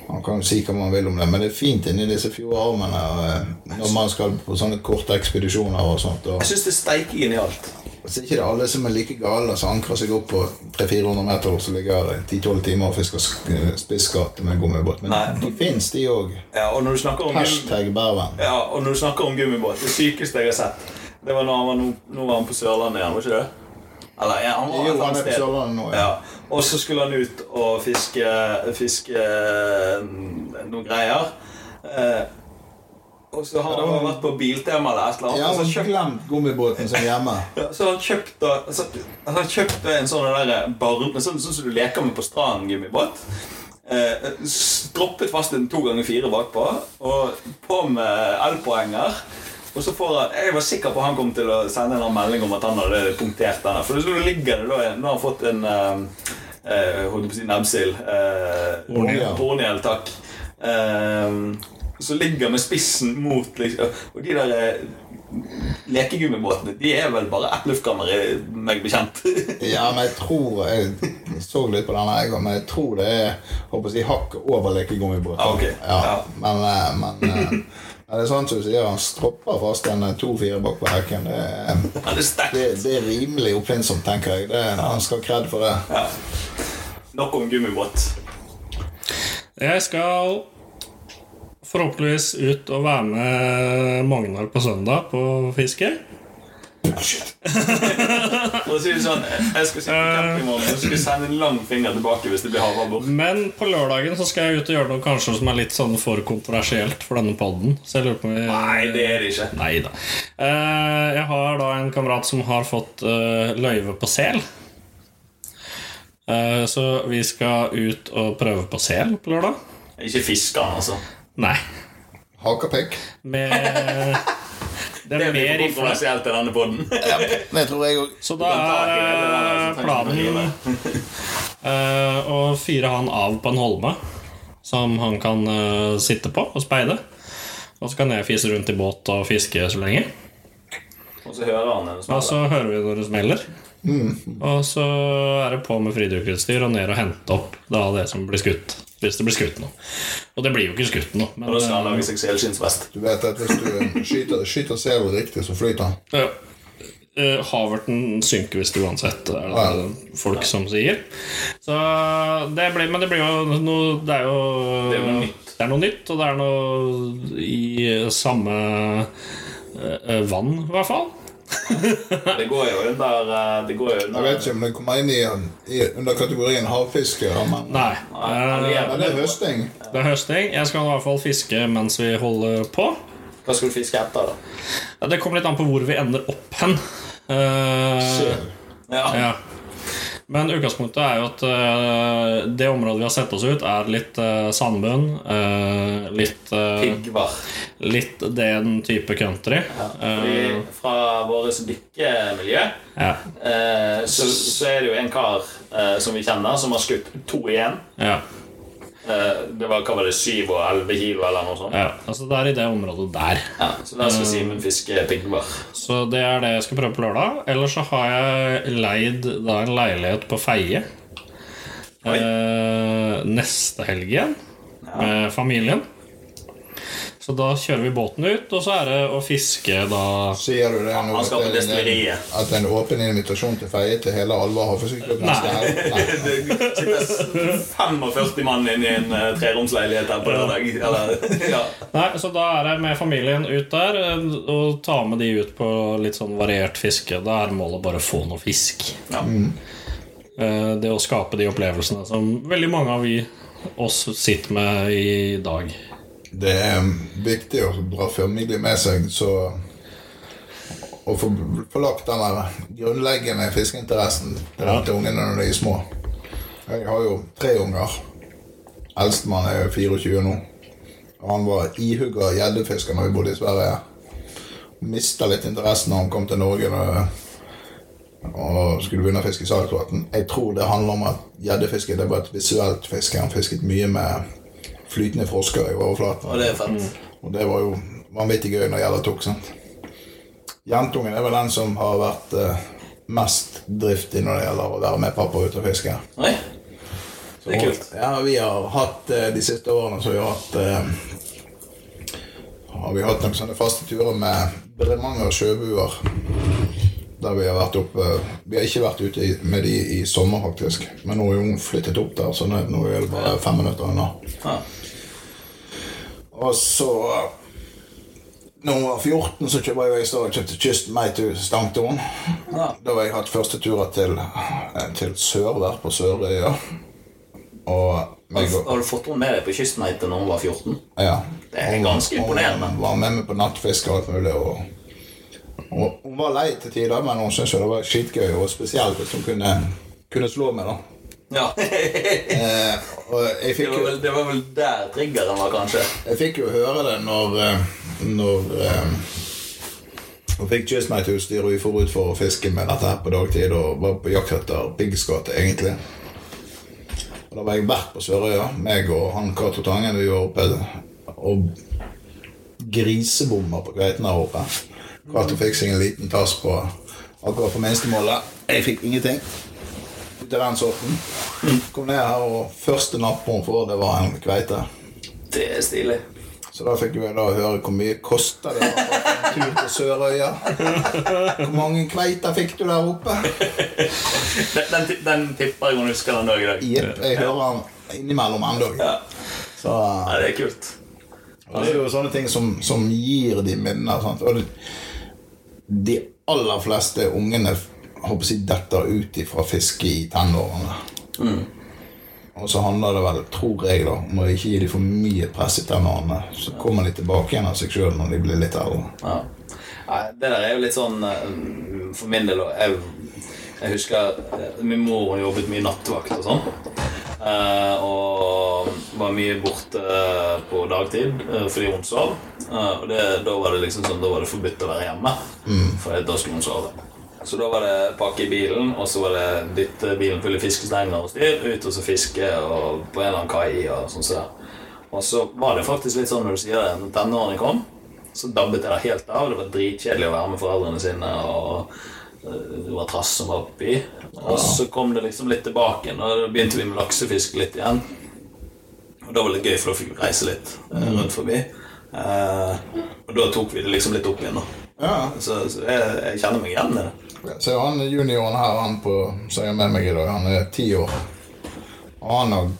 Man kan si hva man vil om det, men det er fint inni disse fjordarmene eh, når man skal på sånne korte ekspedisjoner og sånt. Og Jeg syns det er steike genialt. så er ikke det alle som er like gale som ankrer seg opp på 300-400 meter og så ligger 10-12 timer og fisker sk- spisskatt med gummibåt. Men Nei. de fins, de òg. Ja, Hashtag Berven. Ja, og når du snakker om gummibåt Det sykeste jeg har sett, det var når han var, nå, nå var han på Sørlandet igjen, var ikke det? Eller, ja, han var Jo, han er på. Sørlandet nå, ja. Ja. Og så skulle han ut og fiske, fiske mm, noen greier. Eh, og så har han vært på Biltema eller et eller annet. Ja, og kjøpt, glemt gummibåten sin hjemme. ja, så har han kjøpt, så, han har kjøpt en sånn der barne, sånn, sånn som du leker med på stranden, gummibåt. Eh, stroppet fast en to ganger fire bakpå, og på med elpoenger. Og så får han, Jeg var sikker på at han kom til å sende en melding om at han hadde punktert denne. For så ligger det da Nå har han fått en eh, eh, Holdt på å si nebbsild. Eh. Horngjell, takk. Eh, så ligger med spissen mot liksom Og de der eh, lekegummibåtene De er vel bare ett luftkammer, meg bekjent. Ja, men jeg tror Jeg så litt på jeg òg, men jeg tror det er håper si, hakk over lekegummibåten. Ah, okay. Ja, Ja. Men, eh, men ja, det sant sånn som du sier, han stropper fast en to-fire bak på hekken. Er, det er det, det er rimelig oppfinnsomt, tenker jeg. Det, han skal ha kred for det. Ja. Nok om gummibåt. Jeg skal forhåpentligvis ut og være med Magnar på søndag på fiske. For å si det sånn, Jeg skal sitte på og skal sende en lang finger tilbake hvis det blir havabbor. Men på lørdagen så skal jeg ut og gjøre noe kanskje som er litt sånn for kontroversielt for denne podden. Så jeg lurer på om vi Nei, det er det ikke. Nei da. Eh, jeg har da en kamerat som har fått eh, løyve på sel. Eh, så vi skal ut og prøve på sel på lørdag. Ikke fiske, altså. Nei. Hakepekk. Med Det Det er mer kontroversielt i denne podden. Det tror jeg òg. Så da er eh, planen eh, å fyre han av på en holme som han kan eh, sitte på og speide. Og så kan jeg fise rundt i båt og fiske så lenge. Og så hører han en Og så hører vi når det smeller. Og så er det på med fridykkerutstyr og ned og hente opp da det som blir skutt. Hvis det blir skutt noe. Og det blir jo ikke skutt noe. Men Og da skal han eh, lage seg selskinnsvest. Du vet at hvis du skyter, skyter selen riktig, så flyter han. Ja. Eh, haverten synker visst uansett, er det Ja. folk som sier. Så det blir, men det blir jo noe Det er jo Det er noe nytt. Det er noe nytt, og det er noe i samme eh, vann, i hvert fall. Det går jo under eh, Det går jo Jeg vet ikke om det kommer inn i, i under kategorien havfiske, men, Nei. Nei, men det er høsting. det er høsting. Jeg skal i hvert fall fiske mens vi holder på. Hva skal du fiske etter, da? Ja, Det kommer litt an på hvor vi ender opp hen. Uh, Ja. Ja. Men utgangspunktet er jo at uh, det området vi har sett oss ut, er litt uh, sandbunn. Uh, litt, uh, litt den type country. Ja, Fordi Eh, fra vårt dykkemiljø ja. eh, så, så er det jo en kar eh, som vi kjenner, som har skutt to igjen. Ja, Eh, det var hva var det, syv og elleve kilo eller noe sånt. ja. Altså det er i det området der. Ja, så der skal Simen fiske piggvar. Så det er det jeg skal prøve på lørdag. Ellers så har jeg leid da en leilighet på Feie. Eh, neste helg igjen med familien. Så da kjører vi båten ut, og så er det å fiske da Sier du det nå? Han skal på at det er en- destilleriet. At en åpen invitasjon til Feie til hele Alva har neste Nei. Nei. Det sitter 45 mann inne i en eh, treromsleilighet her på lørdag. Eller, ja. Nei, så da er jeg med familien ut der eh, og ta med de ut på litt sånn variert fiske. Da er målet bare å få noe fisk. Ja. Mm. Det å skape de opplevelsene som veldig mange av vi oss sitter med i dag. Det er viktig å dra familie med seg, så å få få lagt den grunnleggende fiskeinteressen til Ja. ungene når de er små. Jeg har jo tre unger. Eldstemann er jo 24 nå. Han var ihugga gjeddefisker når vi bodde i Sverige. Mista litt interessen når han kom til Norge og skulle begynne å fiske i saltvann. Jeg tror det handler om at gjeddefiske er bare et visuelt fiske. Han fisket mye med flytende frosker i overflaten. Og det er fett. Og det var jo vanvittig gøy når gjelder tok. sant? Jentungen er vel den som har vært eh, mest driftig når det gjelder å være med pappa ut og fiske. Oi. Det er kult. Ja, vi har hatt eh, de siste årene så har vi hatt eh, har vi hatt noen sånne faste turer med Bremanger sjøbuer. Der vi har vært oppe Vi har ikke vært ute med de i sommer, faktisk. Men nå er hun flyttet opp der, så nå er det bare fem minutter unna. Ja. Og så Når hun var 14, så kjøpte jeg stedet kjøpte kysten meg til Stangtoren. Ja. Da har jeg hatt første turer til, til sør der, på Sørøya. Har har du fått henne med deg på kystmeite når hun var 14? Ja. Det er ganske imponerende. Hun var med meg på nattfiske og alt mulig. Og, og hun var lei til tider, men hun syntes det var skitgøy, og spesielt hvis hun kunne, kunne slå meg, da. Ja. Eh, Det var, vel, det var vel der triggeren var, kanskje. jeg fikk jo høre det når eh, Når eh, jeg fikk kystmeiteutstyr og vi for ut for å fiske med dette her på dagtid og var på jakt etter piggsskatte, egentlig. Og da var jeg vært på Sørøya, meg og han Cato Tangen. Vi var oppe og grisebommer på kveitene her oppe. Cato fikk seg en liten tass på akkurat på minstemålet. Jeg fikk ingenting. Av den sorten. Kom ned her, og første napp hun får, det var en kveite. Det er stilig. Så da fikk vi da høre hvor mye kosta det var å en tur til Sørøya. Hvor mange kveiter fikk du der oppe? Den, den, den tipper jeg hun husker den dag i dag. Jepp, jeg hører den innimellom ennå. Ja. Så ja, det er kult. og det er jo sånne ting som, som gir de minner. Sant? Og det, de aller fleste ungene håper jeg, detter ut ifra fiske i tenårene. Og så handler det vel, tror jeg, da om å ikke gi dem for mye press i tenårene. Så kommer de tilbake igjen av seg sjøl når de blir litt eldre. Ja. Nei, det der er jo litt sånn eh, For min del òg. jeg, jeg husker eh, min mor jobbet mye nattevakt og sånn. Eh, og var mye borte på dagtid fordi hun sov. Og det, da var det liksom sånn Da var det forbudt å være hjemme, for da skulle hun sove. Så da var det pakke i bilen, og så var det dytte bilen full av fiskesteiner og styr, ut og så fiske og på en eller annen kai og sånn så det. Og så var det faktisk litt sånn når du sier det, når tenårene kom, så dabbet jeg det helt av. Det var dritkjedelig å være med foreldrene sine, og eh, det var trass som var oppi. Og så kom det liksom litt tilbake igjen, og da begynte vi med laksefiske litt igjen. Og da var det gøy, for da fikk vi reise litt eh, rundt forbi. Eh, og da tok vi det liksom litt opp igjen. Så, så jeg, jeg kjenner meg igjen i det. Så han junioren her, han på, som er med meg i dag, han er ti år. Og han har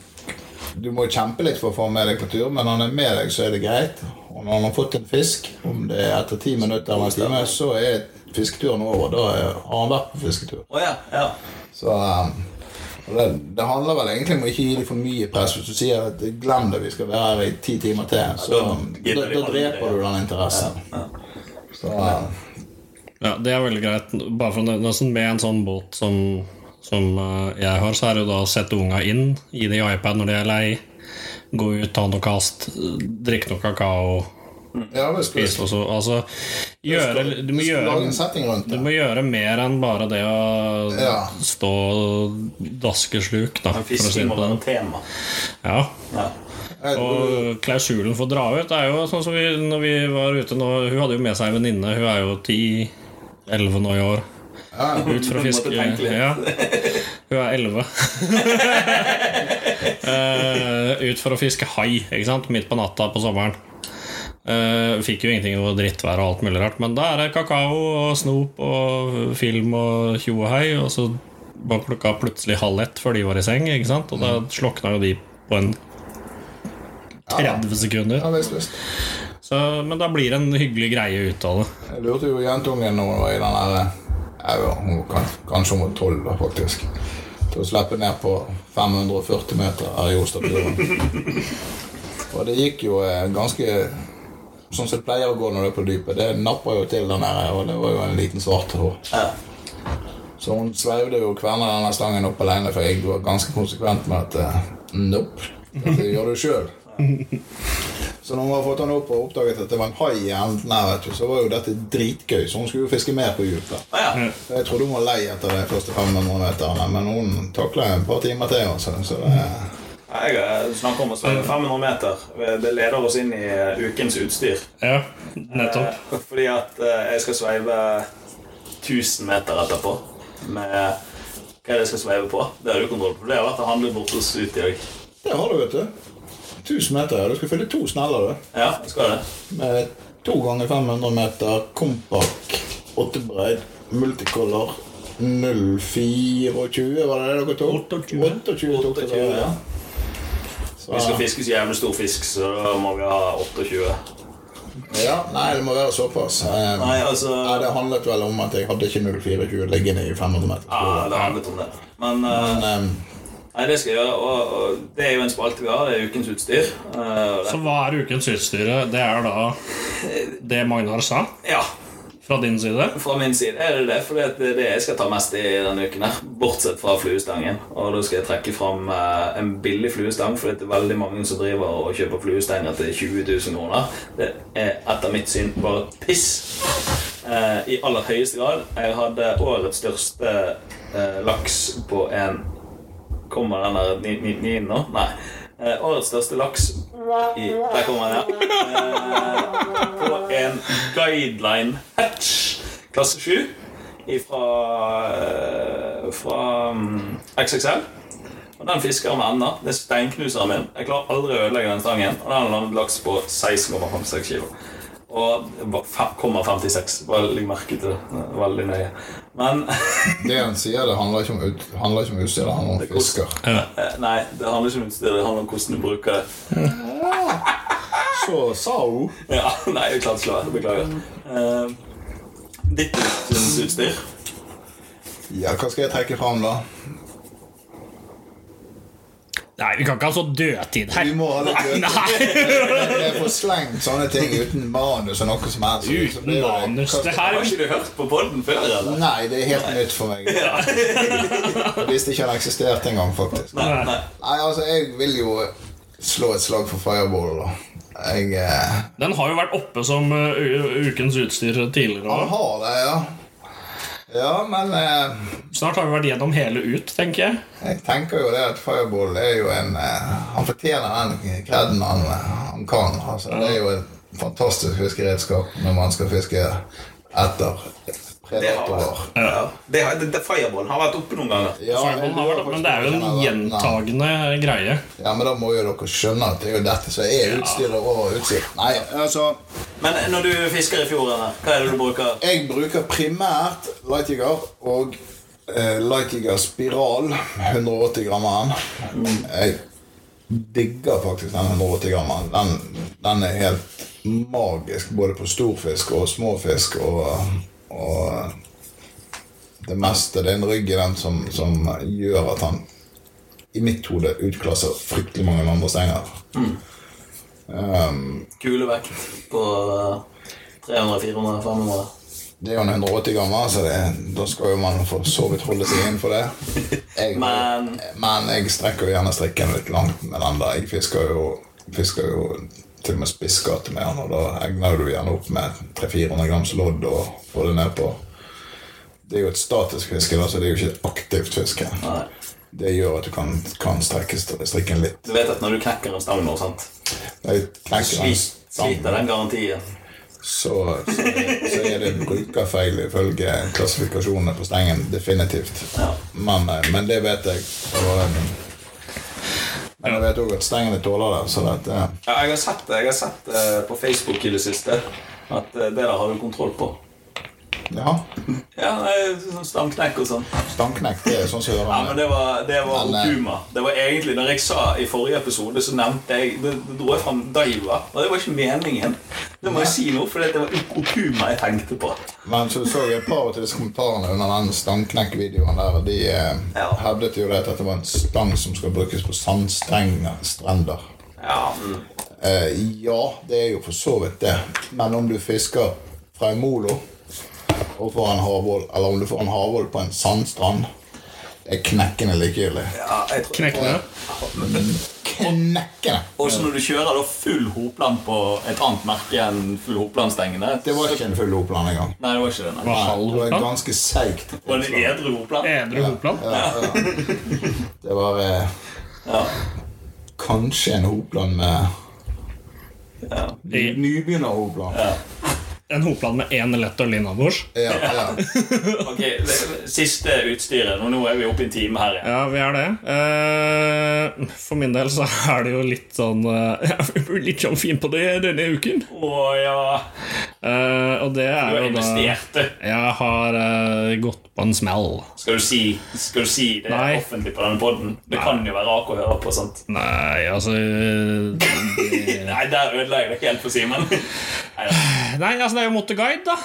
Du må kjempe litt for å få med deg på tur, men når han er med deg, så er det greit. Og når han har fått en fisk, om det er etter ti minutter eller en time, så er fisketuren over. Da har han vært på fisketur. Oh, ja, ja. Så um, det, det handler vel egentlig om å ikke gi dem for mye press. Hvis du sier at 'glem det, vi skal være her i ti timer til', så da da, da, det. dreper du den interessen. Så um, Ja, det er veldig greit. Bare for å nevne sånn, Med en sånn båt som, som eh, jeg har, så er det jo da å sette unga inn, gi dem iPad når de er lei, gå ut, ta noe kast, drikke noe kakao, ja, hvis du, spise og så Altså gjøre Du må gjøre du det. må gjøre mer enn bare det å Ja. stå og daske sluk, da. For å si Fisking det må på være den. tema. Ja. Ja. Og klausulen for å dra ut er jo sånn som vi, når vi var ute nå Hun hadde jo med seg en venninne. Hun er jo 10-11 nå i år. Ja, Ut måtte fiske ja. Hun er 11. Eh, ut for å fiske hai ikke sant? midt på natta på sommeren. Uh, fikk jo ingenting over drittvær og alt mulig rart, men da er det kakao og snop og film og tjo og så var klokka plutselig halv ett før de var i seng, ikke sant? og da slokna jo de på en 30 sekunder. ja det visst. Så, men da blir det en hyggelig greie ut av det. Jeg lurte jo jentungen når hun var i den der Ja vet, hun, var Kanskje hun var tolv, faktisk. Til å slippe ned på 540 meter her i Ostaturen. Og det gikk jo eh, ganske sånn som det pleier å gå når du er på dypet. Det napper jo til der nede, og det var jo en liten svart hår. Så hun sveivde jo kverna denne stangen opp alene, for jeg var ganske konsekvent med at eh, Nope, dette gjør du sjøl. Så når hun har fått han opp og oppdaget at det var en hai i enden her, vet du, så var jo dette dritgøy. Så hun skulle jo fiske mer på dyp. Ah, ja. Jeg trodde hun var lei etter de første 500 meterne, men hun takla et par timer til. Altså. Så det, Jeg eh, snakker om å svømme 500 meter. Det leder oss inn i eh, ukens utstyr. Ja, nettopp. Eh, Fordi at jeg skal sveive 1000 meter etterpå. Med hva er det jeg skal sveive på? Det har du kontroll på. Det har vært å handle bort hos Uti òg. det har du, vet du. 1000 meter. ja. Du skal fylle to sneller, du. Ja, skal det. Med to ganger 500 meter, kompakk, åttebreid, multicolor. 024, var det det dere tok? 28. 28 tok det, 28, ja. Vi skal fiske så jævlig stor fisk, så da må vi ha 28. Ja, nei, det må være såpass. Um, Nei, altså Nei, Det handlet vel om at jeg hadde ikke 024 liggende i 500 meter. Ja, det handlet om det. Men uh, Men eh, Nei, det skal jeg gjøre. Og, og det er jo en spalte vi har. Det er ukens utstyr. Uh, Så hva er ukens utstyr? Det er da det Magnar sa, ja, fra din side. fra min side er det det. For det er det jeg skal ta mest i denne uken. her Bortsett fra fluestangen. Og da skal jeg trekke fram uh, en billig fluestang, for det er veldig mange som driver og kjøper fluestenger til 20 000 kroner. Det er etter mitt syn bare piss. Uh, I aller høyeste grad. Jeg hadde årets største laks på en Kommer den der ni- ni- nå? Nei. Eh, årets største laks i Der kommer den, ja. Eh, på en guideline hatch klasse 7 fra, eh, fra um, XXL. Og den fisker med ender. Det er steinknuseren min. Jeg klarer aldri å ødelegge den stangen. Og den har landet laks på 16,56 kilo. Og det var fem- 0,56. Bare legg merke til det. Veldig nøye. Men det han sier, det handler ikke om, ut, handler ikke om utstyr, det handler om Det er fisker. eh, nei, det handler ikke om utstyr. Det handler om hvordan du bruker det. Så sa hun Ja, nei, jeg klarte ikke å la være. Beklager. Eh, ditt utstyr? Ja, hva skal jeg trekke fram, da? Nei, vi kan ikke ha så dødtid her. Vi må ha litt Nei, Jeg får slengt sånne ting uten manus og noe som helst. Så Uten det manus. det her Har ikke du hørt på podden før, eller? Nei, det er helt nytt for meg. Hvis det ikke hadde eksistert engang, faktisk. Nei, nei. Nei, altså, jeg vil jo slå et slag for Fireball, da. Jeg eh, Den har jo vært oppe som uh, ukens utstyr tidligere Han har det, ja. Ja, men eh, Snart har vi vært gjennom hele ut, tenker jeg. jeg tenker jo det at Fireball er jo en eh, Han fortjener den kreden han, han kan. Altså, det er jo et fantastisk fiskeredskap når man skal fiske etter Det har. Ja. Det, har- det, Fireball har vært oppe noen ganger. Ja, vært, men det er jo en gjentagende greie. Ja, men da må jo dere skjønne at det er jo dette som er utstyret og utsikt. Nei, altså Men når du fisker i fjorden, hva er det du bruker? Jeg bruker primært Lightjigger og eh, Lightjigger Spiral 180 grammeren. Jeg digger faktisk den 180 grammeren. Den, den er helt magisk både på storfisk og småfisk og, og det meste. Det er en rygg i den som, som gjør at han i mitt hode utklasser fryktelig mange andre stenger. Kulevekt på eh, 300, 400, 500? Det er jo en 180 gammel, så det, da skal jo man for så vidt holde seg innenfor det. Jeg, Men- men jeg strekker jo gjerne strikken litt langt med den der. Jeg fisker jo, fisker jo til og med spissgate med han, og da egner du gjerne opp med 300-400 grams lodd og får det ned på. Det er jo et statisk fiske, så det er jo ikke et aktivt fiske. Nei. Det gjør at du kan, kan strekke st- strikken litt. Du vet at når du knekker en stang nå, sant? Sliter den garantien. så, så, så er det brukerfeil ifølge klassifikasjonene på stengen. Definitivt. Ja. Men, eh, men det vet jeg. Og, men jeg vet òg at stengene tåler det. Så det, eh, Ja, jeg har sett, sett eh, på Facebook i det siste at eh, det der har du kontroll på. Ja, Ja, sånn stangknekk og sånn. stangknekk det er sånn som gjør Ja, men det var, det var Men, eh, Okuma. Det var egentlig, Når jeg sa i forrige episode, så nevnte jeg Det, det dro jeg fram Daiwa. Og det var ikke meningen. Det må jeg si nå, for det var Okuma jeg tenkte på. Men så så jeg et par av disse kommentarene under den stangknekk-videoen der. De eh, Ja. hevdet jo det at det var en stang som skal brukes på sandstrender. Ja, mm. Eh, ja, det er jo for så vidt det. Men om du fisker fra en molo og får en havål, eller om du får en havål på en sandstrand, det er knekkende likegyldig. ja jeg tror Knekkende. knekkende. Og så når du kjører da full hopland på et annet merke enn full hoplandstengende Det var ikke en full hopland engang. Nei, det var ikke det. Nei. Hva, halv Det var hopland? ganske seigt. Var det edru hopland? Edru hopland? Ja, ja. Det var eh, Ja. kanskje en hopland med ja. Nybegynner-hopland. En hopland med én lett og innabords? Ja, ja. Ok, Siste utstyret. Nå er vi oppe i en time her. Ja, vi er det. Eh, for min del så er det jo litt sånn eh, litt sånn fin på det denne uken. Å ja. Eh, og det er har jo da investert, du. Jeg har gått på en smell. Skal du si, skal du si det Nei. offentlig på denne poden? Det kan jo være AK å høre på. sant? Nei, altså det, Nei, der ødela jeg det helt for Simen. Nei, altså det er jo Motorguide, da.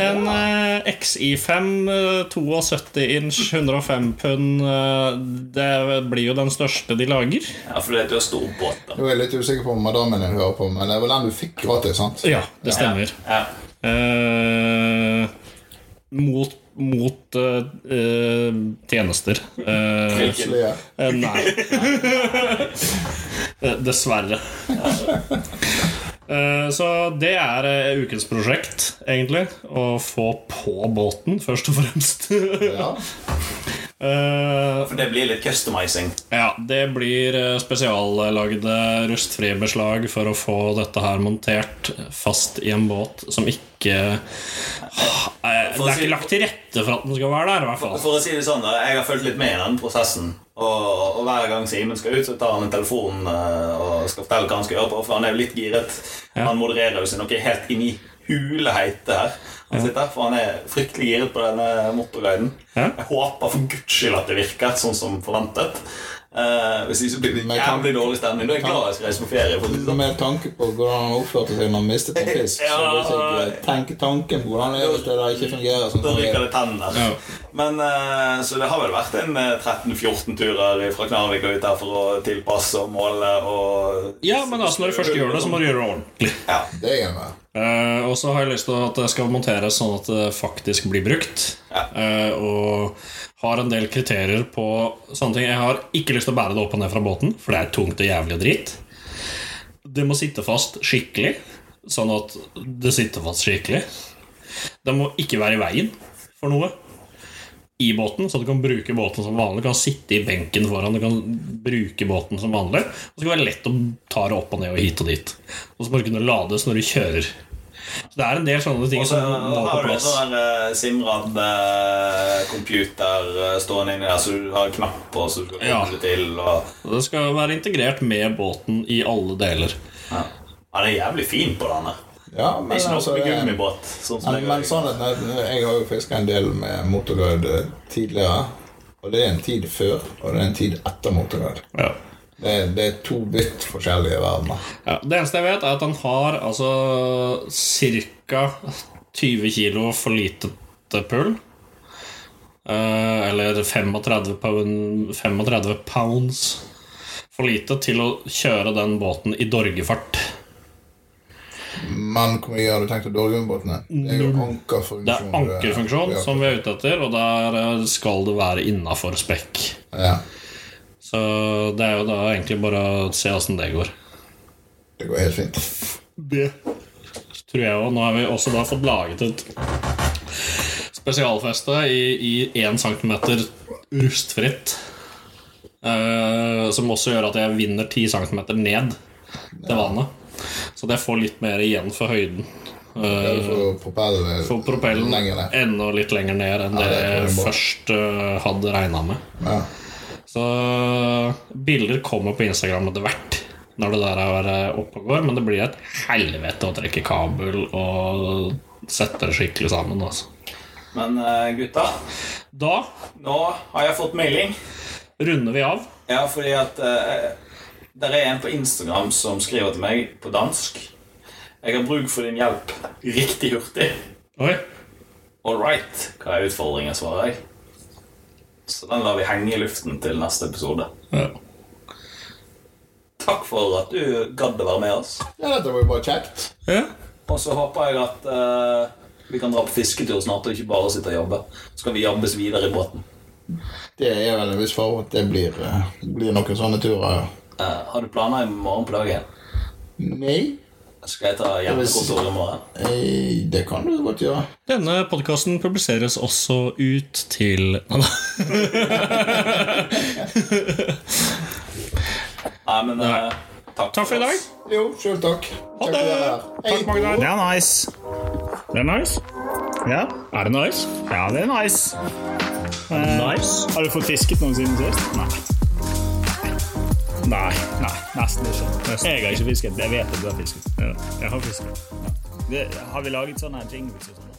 En eh, XI5 eh, 72 inch 105 pund. eh, det blir jo den største de lager. Ja, fordi du har stor båt. da. Jeg er litt usikker på om madammen jeg hører på, men det er vel den du fikk gratis, sant? Ja, det stemmer. Ja. Eh, mot mot uh, eh, tjenester. Eh, ja. eh, nei. Eh, Dessverre. Eh, Så det er eh, ukens prosjekt, egentlig. Å få på båten, først og fremst. Ja. Eh, For det blir litt customizing. Ja, det blir eh, spesiallagde rustfrie beslag for å få dette her montert fast i en båt som ikke eh, Det er ikke lagt til rette for at den skal være der, i hvert fall. For å si det sånn, Jeg har fulgt litt med i den prosessen. Og, og hver gang Simen skal ut, så tar han en telefon og skal fortelle hva han skal gjøre. på For han er jo litt giret. Han modererer jo seg noe helt inn i huleheite her. Han sitter, for han er fryktelig giret på denne motorguiden. Ja. Jeg håper for guds skyld at det virker sånn som forventet. Uh, hvis ikke så blir det Men jævlig dårlig stemning. Da er jeg glad jeg skal reise på ferie. Sånn. Med tanke på hvordan han oppførte seg når han mistet en fisk, så Ja. hvis jeg tenker tanken på hvordan det gjør hvis det ikke fungerer sånn Da ryker er. det tenner. Ja. Men, uh, så det har vel vært en eh, 13-14 turer fra Knarvik og ut her for å tilpasse og måle og Ja, men altså, når du først gjør det, så må du gjøre det ordentlig. Ja. Det er med. Eh, og så har jeg lyst til at det skal monteres sånn at det faktisk blir brukt. Ja. Uh, og har en del kriterier på sånne ting. Jeg har ikke lyst til å bære det opp og ned fra båten, for det er tungt og jævlig og dritt. Det må sitte fast skikkelig, sånn at det sitter fast skikkelig. Det må ikke være i veien for noe i båten, så du kan bruke båten som vanlig. Du kan sitte i benken foran, du kan bruke båten som vanlig. Og så skal det være lett å ta det opp og ned og hit og dit. Og så må du kunne lades når du kjører. Så det er en del sånne ting Og så som må på har du en sånn Simrad-computer stående inni der, så du har en knapp på så du kan Ja. det til. Og, det skal være integrert med båten i alle deler. ja. Han er jævlig fin på denne. Ja, men Ikke noe altså med det- gummibåt. Sånn som Men, jeg men sånn at Jeg har jo fiska en del med motorguide tidligere. Og det er en tid før, og det er en tid etter motorguide. Ja. Det, det er to vidt forskjellige verdener. Ja, det eneste jeg vet, er at han har altså ca. 20 kilo for lite pull. Eh, eller 35 pound, 35 pounds for lite til å kjøre den båten i dorgefart. Men hvor mye har du tenkt å dorgumubåtene? Det er jo ankerfunksjon. Det er ankerfunksjon Ja. som vi er ute etter, og der eh, skal det være innafor spekk. Ja, Så det er jo da egentlig bare å se åssen det går. det går helt fint. Det tror jeg også. Nå har vi også da fått laget et spesialfeste i, én 1 cm rustfritt. Uh, som også gjør at jeg vinner 10 cm ned til vannet. Så at jeg får litt mer igjen for høyden. Det er Uh, for propellen for propellen lenger ned. enda litt lenger ned enn Ja, det det jeg først eh, hadde regna med. Ja. Så bilder kommer på Instagram etter hvert når det der er eh, oppe og går, men det blir et helvete å trekke kabel og sette det skikkelig sammen. Altså. Men eh, gutta, Da nå har jeg fått melding. runder vi av. Ja, fordi at Der er en på Instagram som skriver til meg på dansk. Jeg har bruk for din hjelp riktig hurtig. Oi. All right, hva er utfordringen, svarer jeg. Så den lar vi henge i luften til neste episode. Ja. Takk for at du gadd å være med oss. ja, dette var jo bare kjekt. Ja. Og så håper jeg at uh, vi kan dra på fisketur snart og ikke bare sitte og jobbe. Så kan vi jobbes videre i båten. Det er vel en viss for at det blir, eh, blir noen sånne turer. Eh, har du planer i morgen på dagen? Nei, Skal jeg ta hjemmekontor i morgen? eh, det kan du godt gjøre. Denne podkasten publiseres også ut til Nei, men eh, takk, Takk for i dag. Jo, sjøl takk. Ha det. Takk, Magnar. Det er nice. Det er nice. Ja, Er det nice? ja det er nice. Nice? Har du fått fisket noen siden sist? Nei. Nei. Nei, nesten ikke. Jeg har ikke fisket. Jeg vet at du har fisket. Ja, jeg har fisket. Det, har vi laget sånne jingles og sånn?